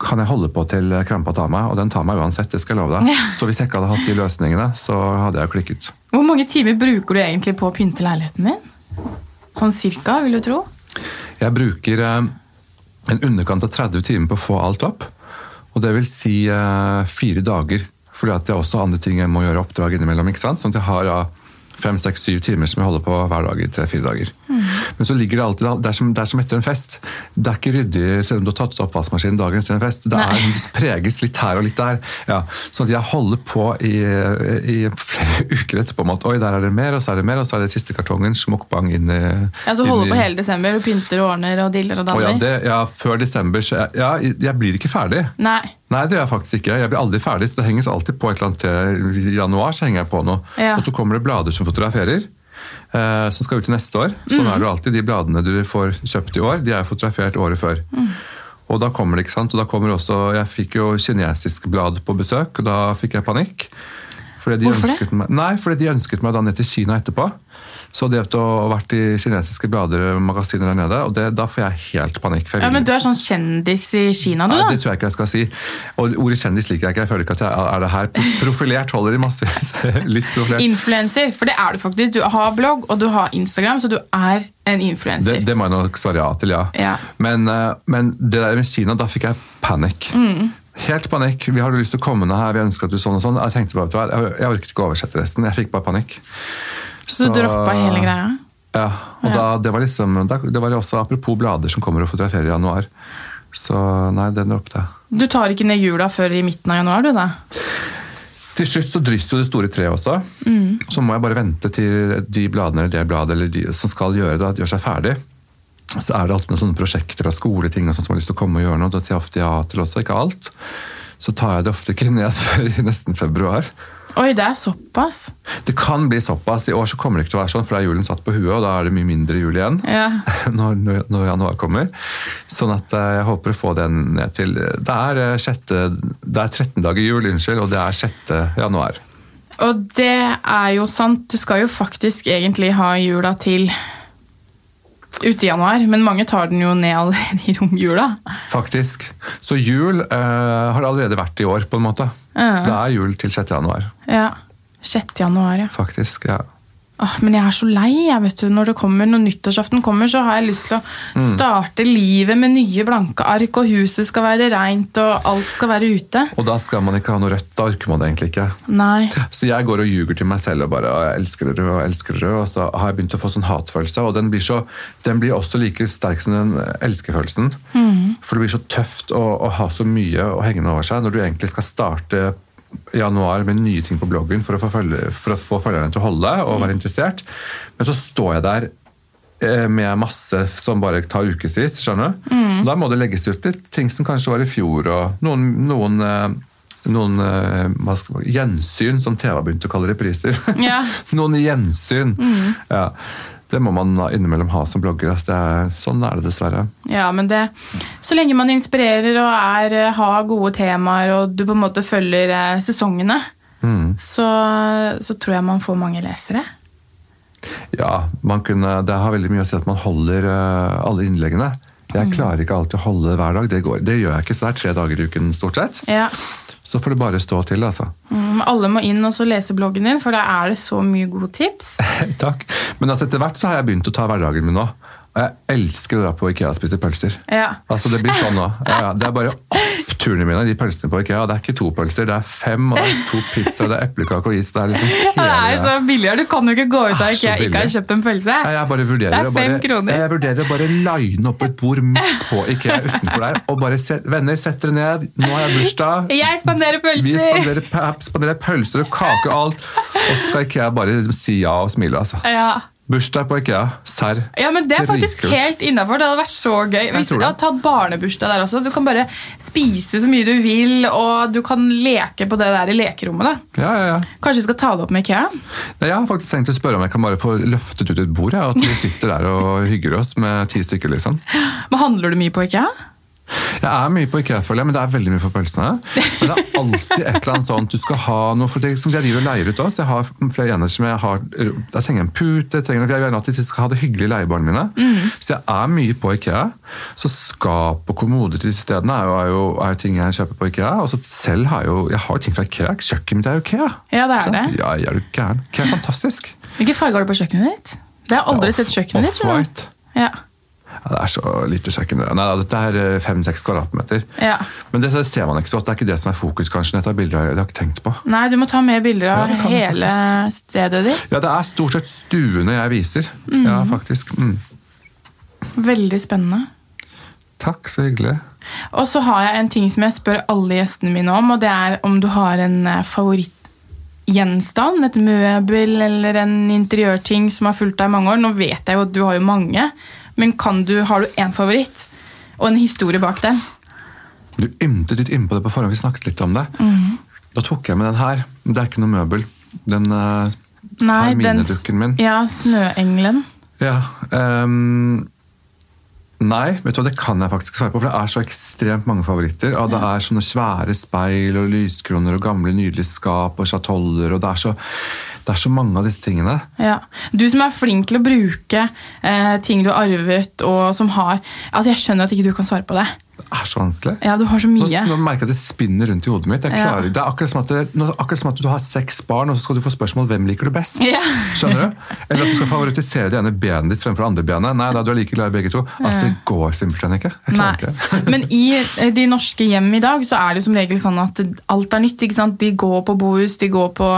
kan jeg holde på til krampa tar meg, og den tar meg uansett, det skal jeg love deg. Så hvis jeg ikke hadde hatt de løsningene, så hadde jeg klikket. Hvor mange timer bruker du egentlig på å pynte leiligheten din? Sånn cirka, vil du tro? Jeg bruker eh, en underkant av 30 timer på å få alt opp. Og det vil si eh, fire dager. Fordi at det er også andre ting jeg må gjøre oppdrag innimellom. ikke sant? Sånn at jeg har ja, fem, seks, syv timer som jeg holder på hver dag i tre-fire dager. Men så ligger det alltid det er, som, det er som etter en fest. Det er ikke ryddig selv om du har tatt opp oppvaskmaskinen dagen etter en fest. Det, er, preges litt her og litt der. Ja, sånn at jeg holder på i, i flere *laughs* uker etterpå med at oi, der er det mer, og så er det mer, og så er det siste kartongen smokkbang inn i Ja, Så holder du på hele desember og pynter og ordner og diller og daller? ja, det, ja, før desember så jeg, Ja, jeg blir ikke ferdig. Nei. Nei, det gjør jeg faktisk ikke. Jeg blir aldri ferdig, så det henges alltid på et eller annet til januar. så henger jeg på noe. Ja. Og så kommer det blader som fotograferer, som skal ut til neste år. Sånn mm. er det jo alltid. De bladene du får kjøpt i år, de er fotografert året før. Mm. Og da kommer det, ikke sant? Og da kommer også, Jeg fikk jo kinesisk blad på besøk, og da fikk jeg panikk. Fordi de Hvorfor det? Meg, nei, fordi de ønsket meg da ned til Kina etterpå. Så det å ha vært i kinesiske blader og magasiner der nede, og det, da får jeg helt panikk. jeg Ja, Men du er sånn kjendis i Kina, du, Nei, da? det tror jeg ikke jeg skal si. Og ordet kjendis liker jeg ikke. Jeg føler ikke at jeg er det her. Profilert holder i massevis. *laughs* Litt profilert. Influenser, for det er du faktisk. Du har blogg og du har Instagram, så du er en influenser. Det, det må jeg nok svare ja til, ja. Ja. Men, eh, men det der med Kina, da fikk jeg panikk. Mm. Helt panikk. Vi har lyst til å komme ned her, vi ønsker at du sånn og sånn. Jeg tenkte bare, jeg, jeg orket ikke å oversette resten. Jeg fikk bare panikk. Så du droppa hele greia? Ja, og Ja. Da, det var liksom, da, det var også apropos blader som kommer og fotograferer i januar. Så nei, den droppet jeg. Du tar ikke ned jula før i midten av januar, du da? Til slutt så drysser jo det store treet også. Så må jeg bare vente til de bladene eller det bladet eller de som skal gjøre det, gjør seg ferdig. Så er det alltid noen sånne prosjekter og skoleting og sånt som har lyst til å komme og gjøre noe. Da sier jeg ofte ja til også, ikke alt. Så tar jeg det ofte ikke ned *laughs* før i nesten februar. Oi, det er såpass? Det kan bli såpass. I år så kommer det ikke til å være sånn, for da er julen satt på huet, og da er det mye mindre jul igjen. Ja. Når, *laughs* når, når januar kommer. Sånn at eh, jeg håper å få den ned til Det er, eh, sjette, det er 13 dager jul, unnskyld, og det er 6. januar. Og det er jo sant. Du skal jo faktisk egentlig ha jula til ute i januar, men mange tar den jo ned allerede i romjula. Faktisk. Så jul eh, har det allerede vært i år, på en måte. Ja. Det er jul til 6. januar, Ja. 6. januar, ja. faktisk. ja. Åh, men jeg er så lei, jeg, vet du. Når det kommer, når nyttårsaften kommer, så har jeg lyst til å Mm. starte livet med nye blanke ark, og huset skal være reint, og alt skal være ute. Og da skal man ikke ha noe rødt. ark, må man det egentlig ikke. Nei. Så jeg går og ljuger til meg selv og bare og jeg elsker det røde og elsker det røde, Og så har jeg begynt å få sånn hatfølelse, og den blir, så, den blir også like sterk som den elskefølelsen. For det blir så tøft å, å ha så mye å henge over seg når du egentlig skal starte januar med nye ting på bloggen for å få, følge, for å få følgerne til å holde og være interessert. Men så står jeg der eh, med masse som bare tar ukevis. skjønner du? Da må det legges ut litt ting som kanskje var i fjor, og noen, noen, eh, noen eh, skal gjensyn, som TV har begynt å kalle repriser. Ja. *laughs* noen gjensyn. Ja, det må man innimellom ha som blogger. Det er, sånn er det dessverre. Ja, men det Så lenge man inspirerer og er, eh, har gode temaer, og du på en måte følger eh, sesongene, Mm. så, så tror jeg man får mange lesere. Ja, man kunne, Det har veldig mye å si at man holder eh, alle innleggene. Jeg klarer ikke alltid å holde hver dag. Det, går, det gjør jeg ikke, så det er tre dager i uken stort sett. Ja. Så får det bare stå til, altså. Mm, alle må inn og så lese bloggen din, for da er det så mye gode tips. *laughs* Takk. Men altså, etter hvert så har jeg begynt å ta hverdagen min nå. Og jeg elsker å dra på Ikea og spise pølser. Ja. Altså Det blir sånn nå. Ja, det er bare oppturene mine, de pølsene på Ikea. Det er ikke to pølser, det er fem, og det er to pizzaer, det er eplekake og is. Det er liksom *laughs* hele Det er så billigere. Du kan jo ikke gå ut av IKEA ikke ha har kjøpt en pølse. Ja, jeg bare vurderer Det er fem bare, kroner. Jeg vurderer å bare line opp et bord midt på Ikea utenfor der. Og bare set, venner, sett dere ned. Nå har jeg bursdag. Jeg spanderer Vi pølser! spanderer, pa- spanderer pølser og kake og alt. Og så skal Ikea bare si ja og smile. altså. Ja. Bursdag på Ikea. Serr. Ja, men Det er faktisk Dritkult. helt innafor. Det hadde vært så gøy. Hvis jeg hadde tatt barnebursdag der også. Du kan bare spise så mye du vil, og du kan leke på det der i lekerommet. da. Ja, ja, ja. Kanskje du skal ta det opp med Ikea? Nei, Jeg har faktisk tenkt å spørre om jeg kan bare få løftet ut et bord. Ja, at vi sitter der og hygger oss med ti stykker. liksom. Men Handler du mye på Ikea? Jeg er mye på Ikea, føler jeg, men det er veldig mye for pølsene. Men det er alltid et eller annet sånt du skal ha noe for det, som jeg driver og leier ut også. Jeg har flere enheter som jeg har Jeg trenger en pute, jeg trenger, jeg vil at de skal ha det hyggelig i leiebarna mine. Så jeg er mye på Ikea. Så skap og kommode til disse stedene er jo, er jo, er ting jeg kjøper på Ikea. Og så selv har jeg jo jeg har ting fra Ikea. Kjøkkenet mitt er jo Ikea. Ja, det er Så, det. Ja, er du gæren? Ikea er fantastisk. Hvilken farge har du på kjøkkenet ditt? Det har jeg aldri sett kjøkkenet ditt. jeg. Off-white. Ja. Ja, det er så lite kjøkken. Nei, dette er fem-seks kvadratmeter. Ja. Men det ser man ikke så godt. Det er ikke det som er fokus, kanskje. jeg tar bilder. Det har jeg ikke tenkt på. Nei, du må ta med bilder av Ja, hele faktisk. stedet ditt. Ja, det er stort sett stuene jeg viser. Ja, faktisk. Mm. Veldig spennende. Takk, så hyggelig. Og så har jeg en ting som jeg spør alle gjestene mine om, og det er om du har en favoritt favorittgjenstand, et møbel eller en interiørting som har fulgt deg i mange år. Nå vet jeg jo at du har jo mange, men kan du, har du én favoritt? Og en historie bak den? Du ymtet litt innpå det på forhånd. Vi snakket litt om det. Da tok jeg med den her. Det er ikke noe møbel. Den uh, Nei, herminedukken min. Ja, Snøengelen. Ja. um, nei, vet du hva, det kan jeg faktisk svare på, for det er så ekstremt mange favoritter. Og det er sånne svære speil og lyskroner og gamle nydelige skap og chatoller. og det er så... Det er så mange av disse tingene. Ja. Du som er flink til å bruke eh, ting du har arvet, og som har Altså, Jeg skjønner at ikke du kan svare på det. Det er så vanskelig. Ja, du har så mye. nå merker jeg at det spinner rundt i hodet mitt. Ja. det er akkurat som, at det, nå- akkurat som at du har seks barn, og så skal du få spørsmål hvem liker du best. Ja. Skjønner du? Eller at du skal favorittisere det ene benet ditt fremfor det andre benet. Nei, da du er like glad i begge to. Altså, Det går simpelthen ikke. Ikke. Men i eh, de norske hjem i dag så er det som regel sånn at alt er nytt. ikke sant? De går på Bohus, de går på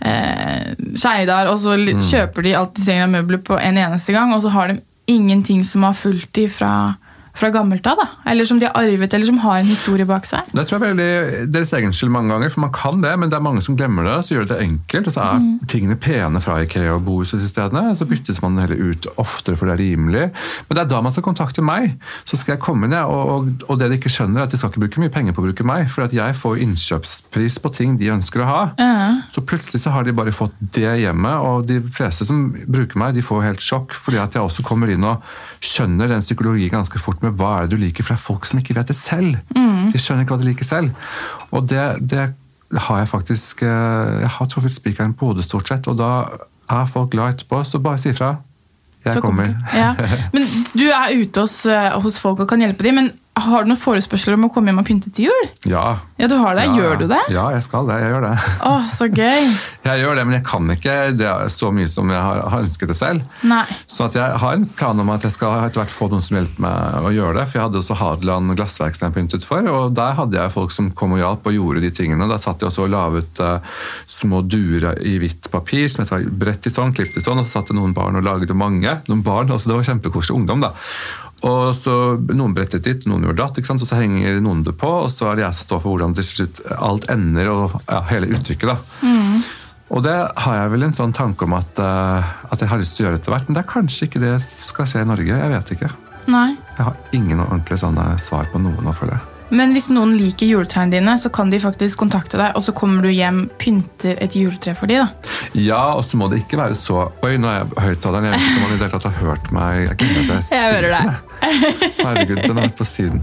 eh, Skeidar, og så Mm. kjøper de alt de trenger av møbler på en eneste gang, og så har de ingenting som har fulgt de fra, fra gammelt av. da. Eller som de har arvet, eller som har en historie bak seg. Det tror jeg er veldig deres egen skyld mange ganger, for man kan det, men det er mange som glemmer det. Så gjør det enkelt, og så er Mm. tingene pene fra Ikea og Bohus og disse stedene. Så byttes man heller ut oftere, for det er rimelig. Men det er da man skal kontakte meg. Så skal jeg komme inn, jeg, og, og, og det de ikke skjønner, er at de skal ikke bruke mye penger på å bruke meg. For at jeg får innkjøpspris på ting de ønsker å ha. Ja. Så plutselig så har de bare fått det hjemme, og de fleste som bruker meg, de får helt sjokk, fordi at jeg også kommer inn og skjønner den psykologien ganske fort med hva er det du liker, for det er folk som ikke vet det selv. De skjønner ikke hva de liker selv. Og det, det har jeg faktisk eh, Jeg har truffet spikeren på hodet stort sett, og da er folk glad etterpå, så bare si ifra. Jeg Så kommer. Ja. Men du er ute hos, eh, hos folk og kan hjelpe dem, men har du noen forespørsler om å komme hjem og pynte til jul? Ja. Ja, du har det. ja. Gjør du det? Ja, jeg skal det. Jeg gjør det. Å, så gøy. *laughs* Jeg gjør det, men jeg kan ikke det så mye som jeg har, har ønsket det selv. Nei. Så jeg har en plan om at jeg skal etter hvert få noen som hjelper meg å gjøre det. For jeg hadde også Hadeland glassverk som jeg pyntet for, og der hadde jeg folk som kom og hjalp og gjorde de tingene. Da satt jeg også og laget uh, små duer i hvitt papir som jeg sa bredt i sånn, klippet i sånn, og så satt det noen barn og laget mange. Noen barn, altså Det var kjempekoselig ungdom, da. Og så Noen brettet dit, noen gjorde datt, og så henger noen det på, og så er det jeg som står for hvordan til slutt alt ender, og ja, hele uttrykket. da. Og det har jeg vel en sånn tanke om at, eh, at jeg har lyst til å gjøre etter hvert, men det er kanskje ikke det skal skje i Norge. Jeg vet ikke. Nei. Jeg har ingen ordentlig svar på noe nå, føler jeg. Men hvis noen liker juletrærne dine, så kan de faktisk kontakte deg, og så kommer du hjem, pynter et juletre for de, da. Ja, og så må det ikke være så Oi, nå er jeg høyttaleren. Jeg vet ikke om han i det hele tatt har hørt meg. Jeg, jeg, Jeg hører deg. Herregud, den har vært på siden.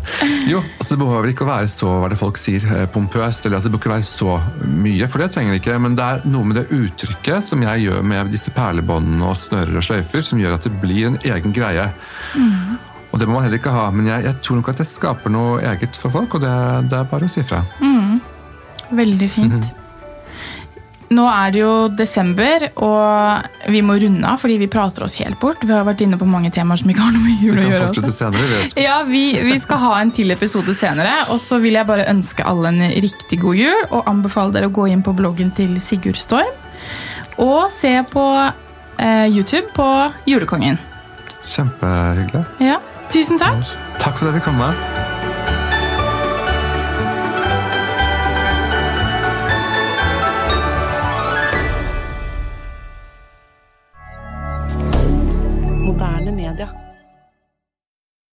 Jo, Det behøver ikke å være så hva er det folk sier, eh, pompøst, eller at det bør ikke være så mye, for det trenger det ikke. Men det er noe med det uttrykket som jeg gjør med disse perlebåndene og snører og sløyfer, som gjør at det blir en egen greie. Og det må man heller ikke ha, men jeg, jeg tror nok at jeg skaper noe eget for folk, og det, det er bare å si fra. Veldig fint. Mhm. Nå er det jo desember, og vi må runde av fordi vi prater oss helt bort. Vi har vært inne på mange temaer som ikke har noe med jul å gjøre. Også. senere. Vet. Ja, vi, vi skal ha en til episode senere, og så vil jeg bare ønske alle en riktig god jul, og anbefale dere å gå inn på bloggen til Sigurd Storm, og se på eh, YouTube på Julekongen. Kjempehyggelig. Ja, tusen takk. Takk for at jeg fikk komme.